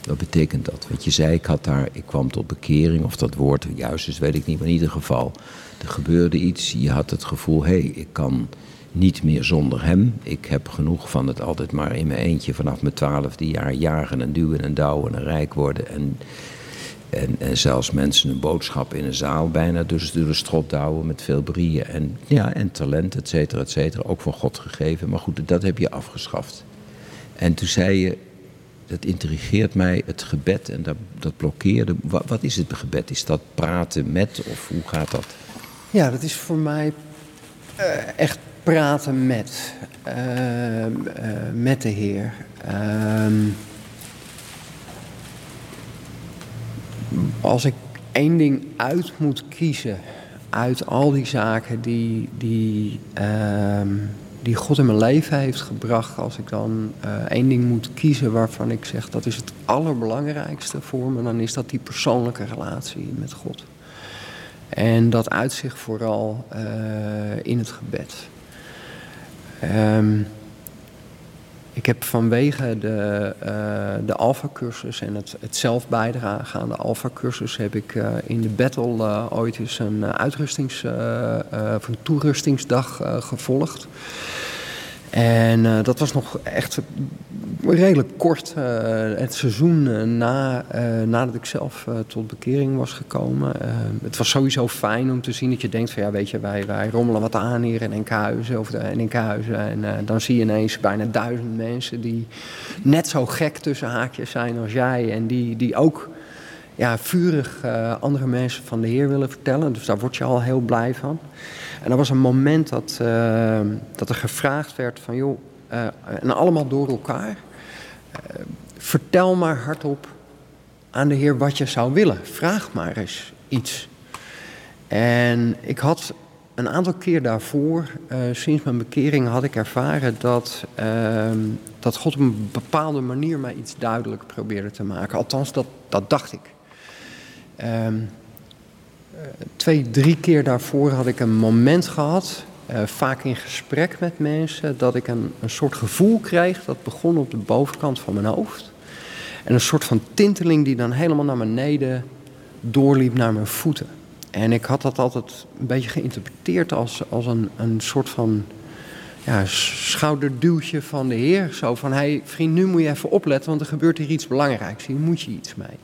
Wat betekent dat? Want je zei, ik, had daar, ik kwam tot bekering, of dat woord juist is, weet ik niet. Maar in ieder geval, er gebeurde iets. Je had het gevoel, hé, hey, ik kan niet meer zonder hem. Ik heb genoeg van het altijd maar in mijn eentje vanaf mijn twaalfde jaar jagen en duwen en douwen en rijk worden. En, en, en zelfs mensen een boodschap in een zaal bijna dus door de strot douwen met veel brieën en, ja, en talent, et cetera, et cetera. Ook van God gegeven. Maar goed, dat heb je afgeschaft. En toen zei je, dat intrigeert mij, het gebed en dat, dat blokkeerde. Wat, is het gebed? Is dat praten met of hoe gaat dat? Ja, dat is voor mij eh, echt praten met, eh, eh, met de Heer. Ehm, als ik één ding uit moet kiezen uit al die zaken die, die, ehm, die God in mijn leven heeft gebracht, als ik dan eh, één ding moet kiezen waarvan ik zeg dat is het allerbelangrijkste voor me, dan is dat die persoonlijke relatie met God. En dat uitzicht vooral eh, in het gebed. Ehm, ik heb vanwege de, uh, de Alpha-cursus en het, het zelf bijdragen aan de Alpha-cursus... heb ik uh, in de battle uh, ooit eens een, uitrustings, of een toerustingsdag gevolgd. En eh, dat was nog echt redelijk kort eh, het seizoen eh, na, nadat ik zelf tot bekering was gekomen. Het was sowieso fijn om te zien dat je denkt van ja weet je, wij, wij rommelen wat aan hier in Enkhuizen of in Enkhuizen. En dan zie je ineens bijna duizend mensen die net zo gek tussen haakjes zijn als jij. En die, die ook ja, vurig andere mensen van de Heer willen vertellen. Dus daar word je al heel blij van. En er was een moment dat, eh, dat er gevraagd werd van joh, eh, en allemaal door elkaar. eh, vertel maar hardop aan de Heer wat je zou willen. Vraag maar eens iets. En ik had een aantal keer daarvoor, sinds mijn bekering, had ik ervaren dat, ehm, dat God op een bepaalde manier mij iets duidelijk probeerde te maken. Althans, dat, dat dacht ik. Ehm, eh, twee, drie keer daarvoor had ik een moment gehad, eh, vaak in gesprek met mensen, dat ik een, een soort gevoel kreeg dat begon op de bovenkant van mijn hoofd. En een soort van tinteling die dan helemaal naar beneden doorliep naar mijn voeten. En ik had dat altijd een beetje geïnterpreteerd als, als een, een soort van ja, schouderduwtje van de Heer. Zo van, hé hey, vriend, nu moet je even opletten, want er gebeurt hier iets belangrijks. Hier moet je iets mee.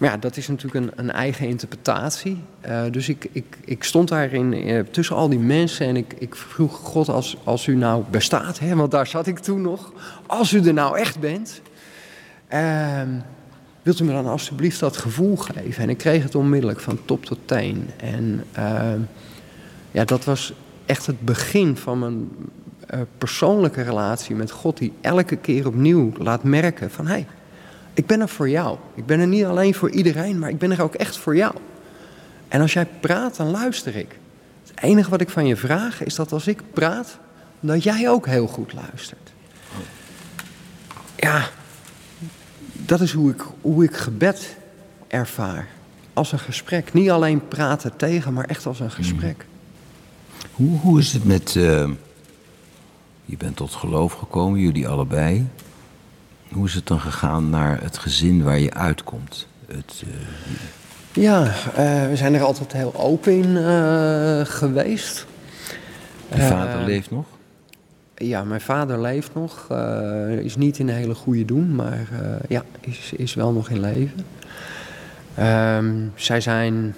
Maar ja, dat is natuurlijk een, een eigen interpretatie. Uh, dus ik, ik, ik stond daarin uh, tussen al die mensen en ik, ik vroeg God, als, als u nou bestaat, hè, want daar zat ik toen nog. Als u er nou echt bent, uh, wilt u me dan alsjeblieft dat gevoel geven? En ik kreeg het onmiddellijk van top tot teen. En ehm, ja, dat was echt het begin van mijn uh, persoonlijke relatie met God, die elke keer opnieuw laat merken van hé, ik ben er voor jou. Ik ben er niet alleen voor iedereen, maar ik ben er ook echt voor jou. En als jij praat, dan luister ik. Het enige wat ik van je vraag is dat als ik praat, dat jij ook heel goed luistert. Ja, dat is hoe ik, hoe ik gebed ervaar. Als een gesprek. Niet alleen praten tegen, maar echt als een gesprek. Hoe, hoe is het met. Uh, je bent tot geloof gekomen, jullie allebei. Hoe is het dan gegaan naar het gezin waar je uitkomt? Het, uh... Ja, uh, we zijn er altijd heel open in uh, geweest. Je vader leeft nog? Ja, mijn vader leeft nog. is niet in een hele goede doen, maar ja, is, is wel nog in leven. Um, zij zijn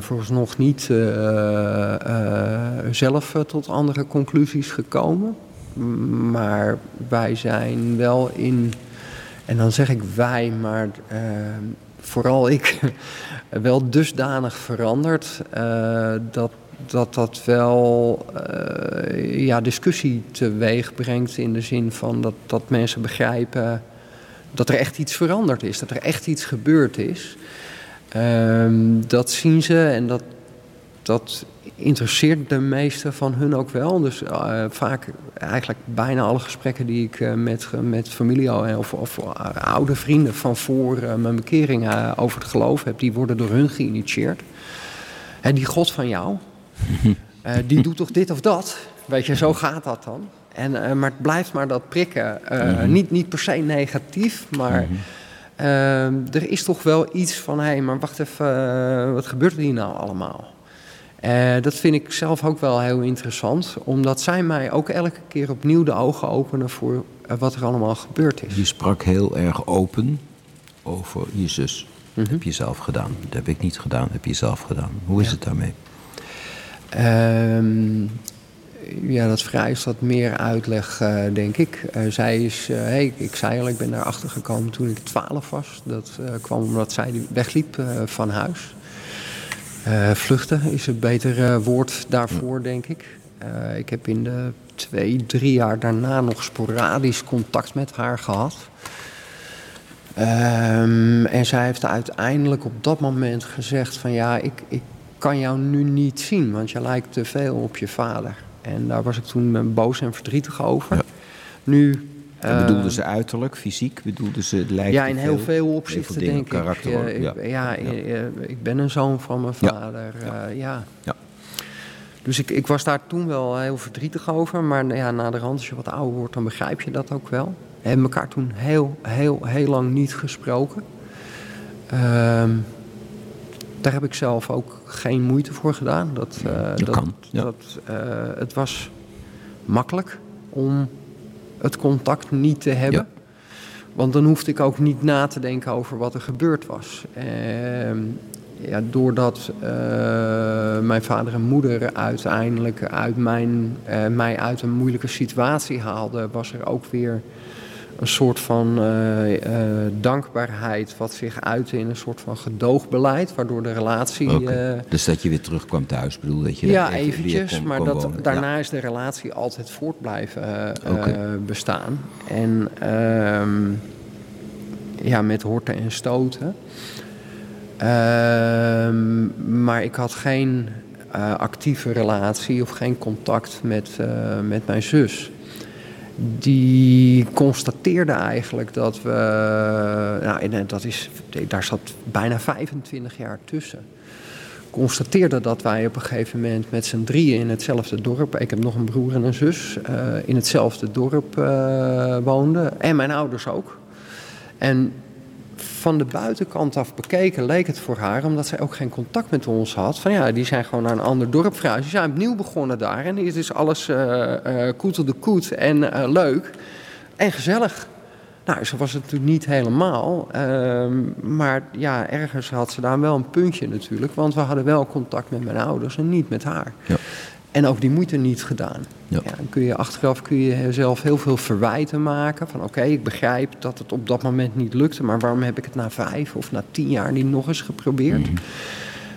vooralsnog niet zelf tot andere conclusies gekomen. Maar wij zijn wel in, en dan zeg ik wij, maar uh, vooral ik, wel dusdanig veranderd uh, dat, dat dat wel uh, ja, discussie teweeg brengt in de zin van dat, dat mensen begrijpen dat er echt iets veranderd is, dat er echt iets gebeurd is. Um, dat zien ze en dat, dat interesseert de meeste van hun ook wel. Dus uh, vaak, eigenlijk bijna alle gesprekken die ik uh, met, met familie of, of oude vrienden van voor mijn bekering over het geloof heb, die worden door hun geïnitieerd. En die God van jou, die doet toch dit of dat? Weet je, zo gaat dat dan. En, maar het blijft maar dat prikken. -hmm. niet, niet per se negatief, maar. -hmm. er is toch wel iets van, hé, hey, maar wacht even, wat gebeurt er hier nou allemaal? Uh, dat vind ik zelf ook wel heel interessant, omdat zij mij ook elke keer opnieuw de ogen openen voor uh, wat er allemaal gebeurd is. Je sprak heel erg open over je zus. Mm -hmm. Heb je zelf gedaan? Dat heb ik niet gedaan, heb je zelf gedaan. Hoe is ja. het daarmee? Um, ja, dat vereist wat meer uitleg, uh, denk ik. zij is, hey, ik zei al, ik ben daarachter gekomen toen ik 12 was. Dat kwam omdat zij wegliep van huis. Uh, vluchten is een beter uh, woord daarvoor, denk ik. Uh, ik heb in de twee, drie jaar daarna nog sporadisch contact met haar gehad. Um, en zij heeft uiteindelijk op dat moment gezegd van ja, ik, ik kan jou nu niet zien, want je lijkt te veel op je vader. En daar was ik toen boos en verdrietig over. Ja. Nu en bedoelde ze uiterlijk, fysiek? Bedoelde ze het lijkt Ja, in heel veel opzichten veel denk karakter, ik. Ja, ja, ja, ja. ik ben een zoon van mijn vader. Ja. Ja. ja. Dus ik, ik was daar toen wel heel verdrietig over. Maar ja, na de rand, als je wat ouder wordt, dan begrijp je dat ook wel. We hebben elkaar toen heel, heel, heel lang niet gesproken. Um, daar heb ik zelf ook geen moeite voor gedaan. Dat, uh, dat, dat kan. Ja. Dat, uh, het was makkelijk. om het contact niet te hebben. Ja. Want dan hoefde ik ook niet na te denken over wat er gebeurd was. Ehm, ja, doordat eh, mijn vader en moeder uiteindelijk uit mijn, eh, mij uit een moeilijke situatie haalden, was er ook weer een soort van eh, eh, dankbaarheid wat zich uitte in een soort van gedoogbeleid, waardoor de relatie. Eh, dus dat je weer terugkwam thuis, bedoel dat je ja, even eventjes, kon- maar kon dat, wonen. daarna Ja. is de relatie altijd voort blijven bestaan. En ehm, ja, met horten en stoten. Ehm, maar ik had geen actieve relatie of geen contact met, met mijn zus. Die constateerde eigenlijk dat we. Nou, en dat is, daar zat bijna 25 jaar tussen constateerde dat wij op een gegeven moment met z'n drieën in hetzelfde dorp, ik heb nog een broer en een zus, eh, in hetzelfde dorp eh, woonden. En mijn ouders ook. En van de buitenkant af bekeken leek het voor haar, omdat zij ook geen contact met ons had, van ja, die zijn gewoon naar een ander dorp verhuisd. Die zijn opnieuw begonnen daar en het is alles eh eh koetel de koet en eh, leuk en gezellig. Nou, zo was het natuurlijk niet helemaal. ehm, maar ja, ergens had ze daar wel een puntje natuurlijk. Want we hadden wel contact met mijn ouders en niet met haar. Ja. En ook die moeite niet gedaan. Ja. Ja. dan kun je achteraf kun je jezelf heel veel verwijten maken. Van oké, ik begrijp dat het op dat moment niet lukte. Maar waarom heb ik het na vijf of na tien jaar niet nog eens geprobeerd?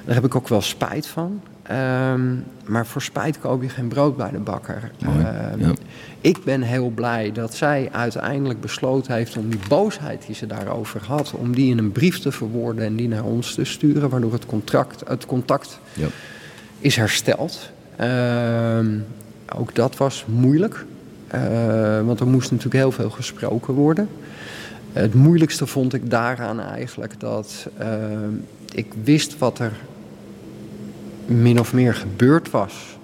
Daar heb ik ook wel spijt van. Ehm, maar voor spijt koop je geen brood bij de bakker. Ehm, ja. Ik ben heel blij dat zij uiteindelijk besloten heeft om die boosheid die ze daarover had, om die in een brief te verwoorden en die naar ons te sturen, waardoor het, contract, het contact Ja. is hersteld. Ehm, ook dat was moeilijk, eh, want er moest natuurlijk heel veel gesproken worden. Het moeilijkste vond ik daaraan eigenlijk dat ehm, ik wist wat er min of meer gebeurd was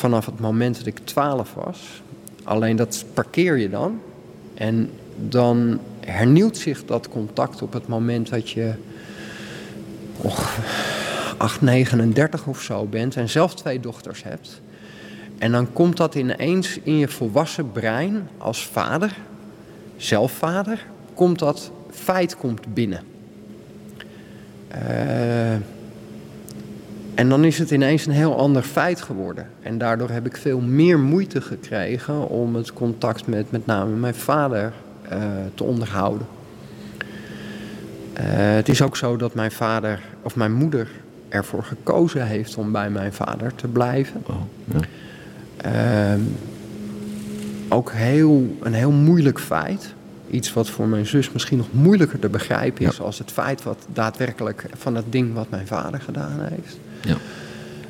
vanaf het moment dat ik 12 was. Alleen dat parkeer je dan. En dan hernieuwt zich dat contact op het moment dat je 8, 39 of zo bent en zelf twee dochters hebt. En dan komt dat ineens in je volwassen brein als vader, zelf vader, komt dat feit komt binnen. Eh, en dan is het ineens een heel ander feit geworden. En daardoor heb ik veel meer moeite gekregen om het contact met met name mijn vader eh, te onderhouden. Eh, het is ook zo dat mijn vader of mijn moeder ervoor gekozen heeft om bij mijn vader te blijven. Oh, ja. Ehm, ook heel, een heel moeilijk feit. Iets wat voor mijn zus misschien nog moeilijker te begrijpen is als het feit wat daadwerkelijk van het ding wat mijn vader gedaan heeft. Ja.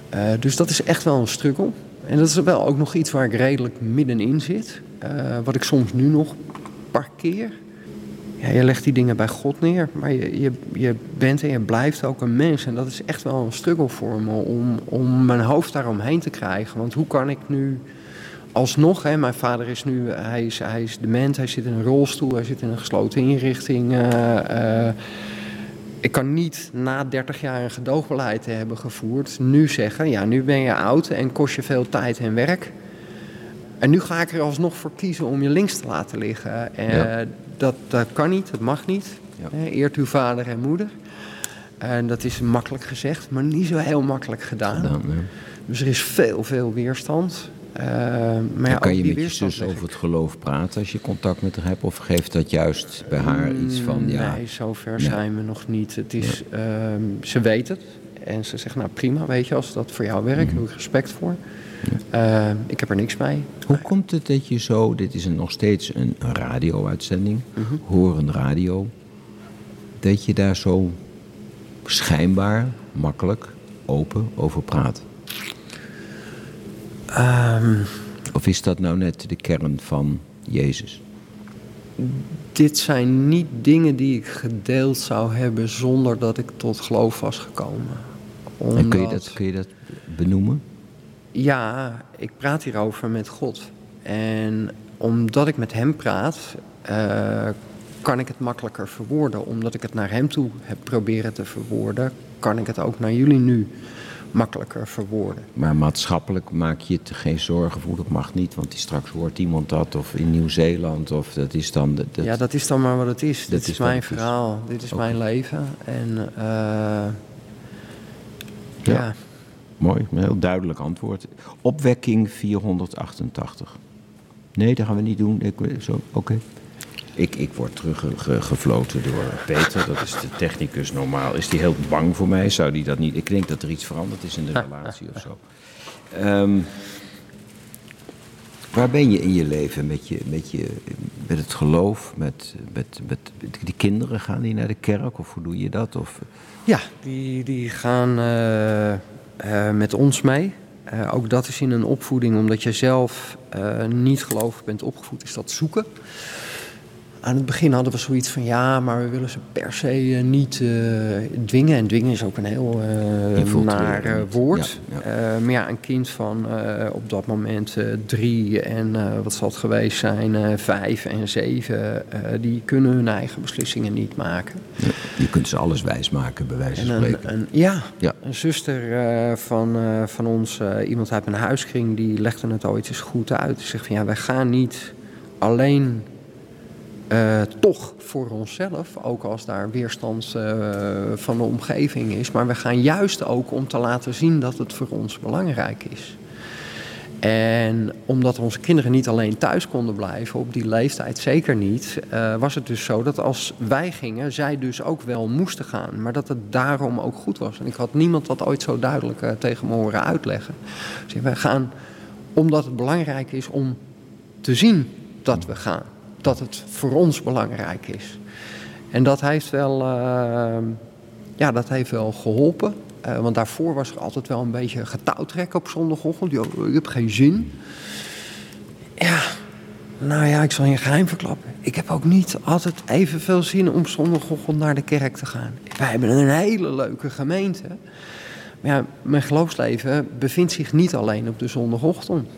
Eh, dus dat is echt wel een struggle. En dat is wel ook nog iets waar ik redelijk middenin zit. Eh, wat ik soms nu nog parkeer. Ja, je legt die dingen bij God neer, maar je, je, je bent en je blijft ook een mens. En dat is echt wel een struggle voor me om, om mijn hoofd daaromheen te krijgen. Want hoe kan ik nu alsnog, hè, mijn vader is nu, hij is, hij is dement, hij zit in een rolstoel, hij zit in een gesloten inrichting. eh, eh, ik kan niet na 30 jaar een gedoogbeleid te hebben gevoerd, nu zeggen, ja, nu ben je oud en kost je veel tijd en werk. En nu ga ik er alsnog voor kiezen om je links te laten liggen. Eh, Ja. dat, dat kan niet, dat mag niet. Ja. Eh, eert uw vader en moeder. En dat is makkelijk gezegd, maar niet zo heel makkelijk gedaan. Ja. Dus er is veel, veel weerstand. Eh, maar ja, kan je met je zus over het geloof praten als je contact met haar hebt? Of geeft dat juist bij haar iets van, ja... Nee, zover Nee. zijn we nog niet. Het is, ehm, ze weet het. En ze zegt, nou prima, weet je, als dat voor jou werkt, heb ik respect voor. Ehm, ik heb er niks mee. Hoe komt het dat je zo, dit is een, nog steeds een radio-uitzending, Mhm. horen radio, dat je daar zo schijnbaar, makkelijk, open over praat? Ehm, Of is dat nou net de kern van Jezus? dit zijn niet dingen die ik gedeeld zou hebben zonder dat ik tot geloof was gekomen. En kun je, dat, kun je dat benoemen? Ja, ik praat hierover met God. En omdat ik met hem praat, eh, kan ik het makkelijker verwoorden. Omdat ik het naar hem toe heb proberen te verwoorden, kan ik het ook naar jullie nu makkelijker verwoorden. Maar maatschappelijk maak je het geen zorgen voor, dat mag niet, want die straks hoort iemand dat, of in Nieuw-Zeeland, of dat is dan... Dat, Ja, dat is dan maar wat het is. Dat Dit is mijn is. verhaal. Dit is mijn leven. En eh, Ja. ja. Mooi, een heel duidelijk antwoord. Opwekking 488. Nee, dat gaan we niet doen. Ik, zo, oké. Ik, ik word teruggefloten door Peter, dat is de technicus normaal. Is die heel bang voor mij? Zou die dat niet... Ik denk dat er iets veranderd is in de relatie of zo. Ehm, waar ben je in je leven met, je, met, je, met het geloof? Met, met, met, die kinderen, gaan die naar de kerk of hoe doe je dat? Of, Ja, die, die gaan eh, eh, met ons mee. Eh, ook dat is in een opvoeding, omdat je zelf eh, niet gelovig bent opgevoed, is dat zoeken. Aan het begin hadden we zoiets van ja, maar we willen ze per se eh, niet eh, dwingen. En dwingen is ook een heel eh naar woord. Ja, maar ja, een kind van op dat moment drie en wat zal het geweest zijn, vijf en zeven, die kunnen hun eigen beslissingen niet maken. je kunt ze alles wijsmaken, bij wijze van spreken. een, een, ja, een zuster van, van ons, iemand uit een huiskring, die legde het ooit eens goed uit. Die zegt van ja, wij gaan niet alleen eh, toch voor onszelf, ook als daar weerstand eh, van de omgeving is, maar we gaan juist ook om te laten zien dat het voor ons belangrijk is. En omdat onze kinderen niet alleen thuis konden blijven, op die leeftijd zeker niet, eh, was het dus zo dat als wij gingen, zij dus ook wel moesten gaan. Maar dat het daarom ook goed was. En ik had niemand dat ooit zo duidelijk tegen me horen uitleggen. Wij gaan omdat het belangrijk is om te zien dat we gaan. Dat het voor ons belangrijk is. En dat heeft wel, eh, ja, dat heeft wel geholpen. Eh, want daarvoor was er altijd wel een beetje getouwtrek op zondagochtend. Jo, ik heb geen zin. Ja, nou ja, ik zal je geheim verklappen. Ik heb ook niet altijd evenveel zin om zondagochtend naar de kerk te gaan. Wij hebben een hele leuke gemeente. Maar ja, mijn geloofsleven bevindt zich niet alleen op de zondagochtend.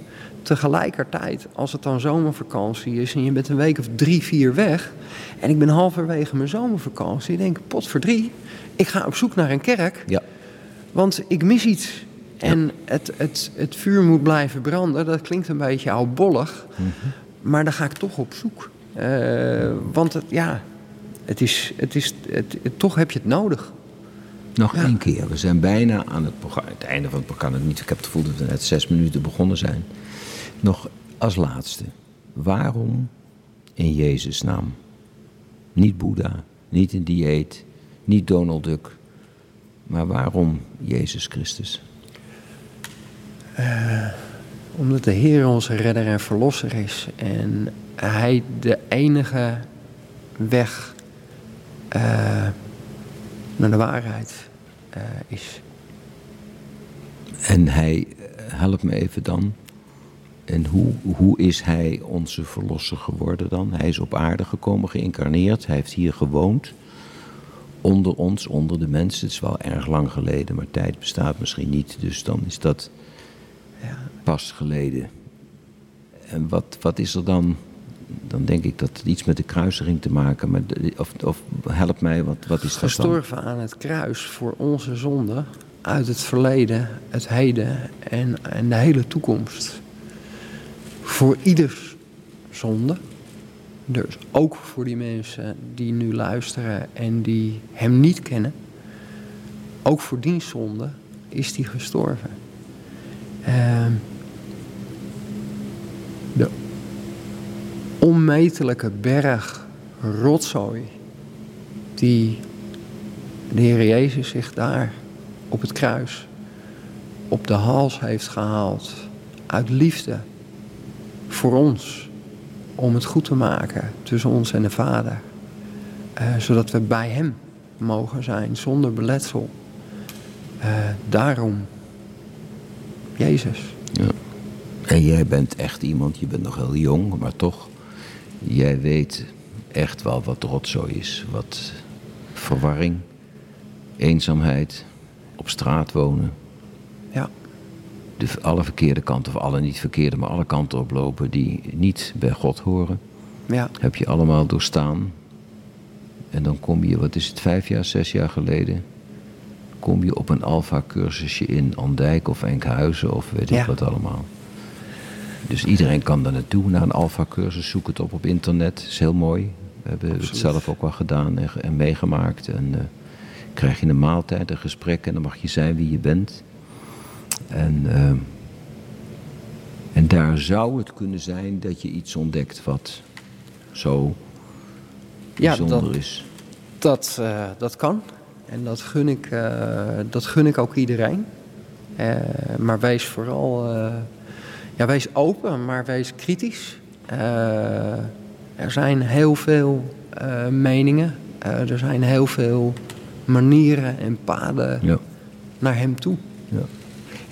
Tegelijkertijd, als het dan zomervakantie is en je bent een week of drie, vier weg... en ik ben halverwege mijn zomervakantie, denk ik, pot voor drie... ik ga op zoek naar een kerk, Ja, want ik mis iets. En het, het, het vuur moet blijven branden. Dat klinkt een beetje oudbollig. Maar dan ga ik toch op zoek. Eh, want het, ja, het is, het is, het, het- toch heb je het nodig. nog Ja. één keer. We zijn bijna aan. Het einde van het programma niet. Ik heb het gevoel dat we net zes minuten begonnen zijn. Nog als laatste. Waarom in Jezus' naam? Niet Boeddha, niet een dieet, niet Donald Duck. Maar waarom Jezus Christus? Omdat de Heer onze redder en verlosser is. En Hij de enige weg eh, naar de waarheid eh, is. En hij, eh, help me even dan. En hoe, hoe is hij onze verlosser geworden dan? Hij is op aarde gekomen, geïncarneerd. Hij heeft hier gewoond. Onder ons, onder de mensen. Het is wel erg lang geleden, maar tijd bestaat misschien niet. Dus dan is dat Ja. pas geleden. En wat, wat is er dan? Dan denk ik dat het iets met de kruising te maken. Maar de- of, of help mij, wat, wat is dat dan? Gestorven aan het kruis voor onze zonde uit het verleden, het heden en, en de hele toekomst. Voor ieders zonde. Dus ook voor die mensen die nu luisteren en die hem niet kennen. Ook voor die zonde is hij gestorven. Ehm, de onmetelijke berg rotzooi die de Heer Jezus zich daar op het kruis op de hals heeft gehaald uit liefde voor ons om het goed te maken tussen ons en de Vader, Eh, zodat we bij Hem mogen zijn zonder beletsel. Eh, daarom, Jezus. Ja. En jij bent echt iemand, je bent nog heel jong, maar toch, jij weet echt wel wat rotzooi is. Wat verwarring, eenzaamheid, op straat wonen, de, alle verkeerde kanten, of alle niet verkeerde, maar alle kanten oplopen die niet bij God horen. ja, Heb je allemaal doorstaan. En dan kom je, wat is het, vijf jaar, zes jaar geleden, kom je op een alfa-cursusje in Andijk of Enkhuizen of weet ik Ja. wat allemaal. Dus iedereen kan daar naartoe, naar een alfa-cursus. Zoek het op op internet, is heel mooi. We hebben het zelf ook wel gedaan en, ge- en meegemaakt. En eh, krijg je een maaltijd, een gesprek en dan mag je zijn wie je bent. En, eh, en daar zou het kunnen zijn dat je iets ontdekt wat zo Ja, bijzonder dat- is. Dat, eh, dat kan. En dat gun ik, eh, dat gun ik ook iedereen. Eh, maar wees vooral ja, wees open, maar wees kritisch. Er zijn heel veel meningen. Er zijn heel veel manieren en paden Ja. naar hem toe.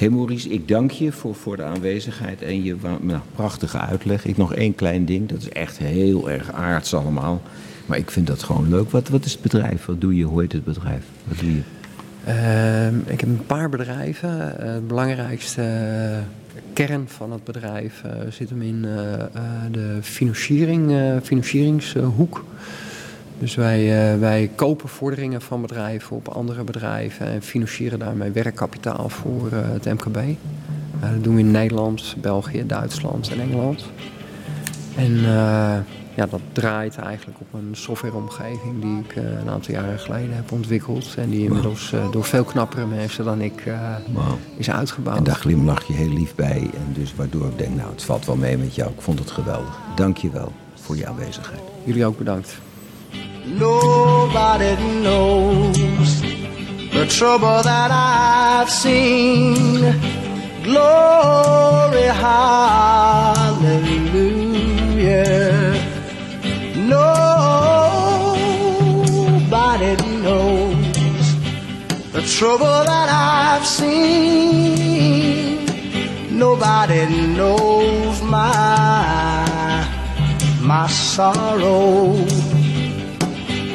Hey Maurice, ik dank je voor, voor de aanwezigheid en je nou, prachtige uitleg. Ik nog één klein ding, dat is echt heel erg aards allemaal. Maar ik vind dat gewoon leuk. Wat, wat is het bedrijf? Wat doe je? Hoe heet het bedrijf? Wat doe je? Ehm, ik heb een paar bedrijven. Eh, het belangrijkste eh, kern van het bedrijf eh, zit hem in de financiering, financieringshoek. Dus wij, eh, wij kopen vorderingen van bedrijven op andere bedrijven en financieren daarmee werkkapitaal voor eh, het MKB. Eh, dat doen we in Nederland, België, Duitsland en Engeland. En ja, dat draait eigenlijk op een softwareomgeving die ik een aantal jaren geleden heb ontwikkeld. En die inmiddels door veel knappere mensen dan ik is uitgebouwd. En daar glimlach je heel lief bij. En dus waardoor ik denk, nou, het valt wel mee met jou. Ik vond het geweldig. Dank je wel voor je aanwezigheid. Jullie ook bedankt. Nobody knows the trouble that I've seen. Glory, hallelujah. Nobody knows the trouble that I've seen. Nobody knows my my sorrow.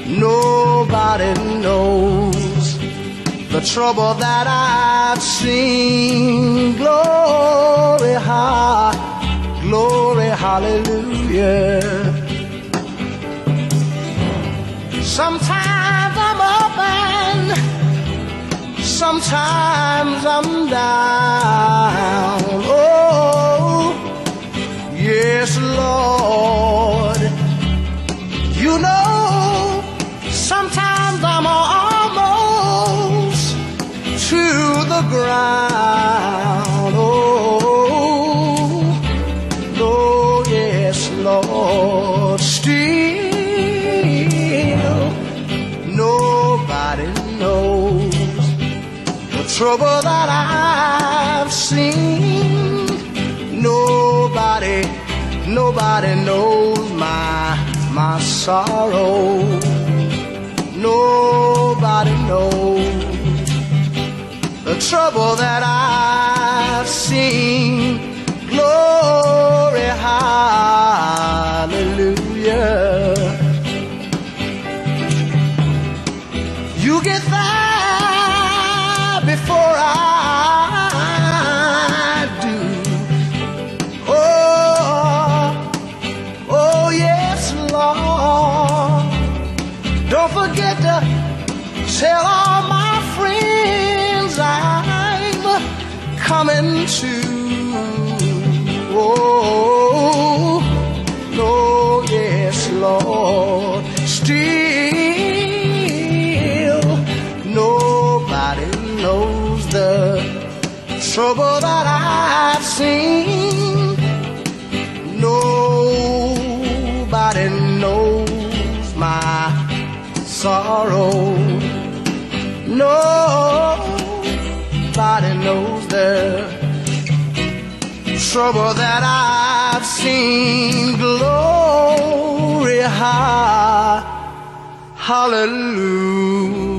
Nobody knows the trouble that I've seen. Glory, ha, glory, hallelujah. Sometimes I'm up and sometimes I'm down. Oh, yes, Lord. You know, I'm almost to the ground. Oh, oh yes, Lord. Still, nobody knows the trouble that I've seen. Nobody, nobody knows my my sorrow. Trouble that I've trouble that I've seen. Nobody knows my sorrow. Nobody knows the trouble that I've seen. Glory, ha, hallelujah.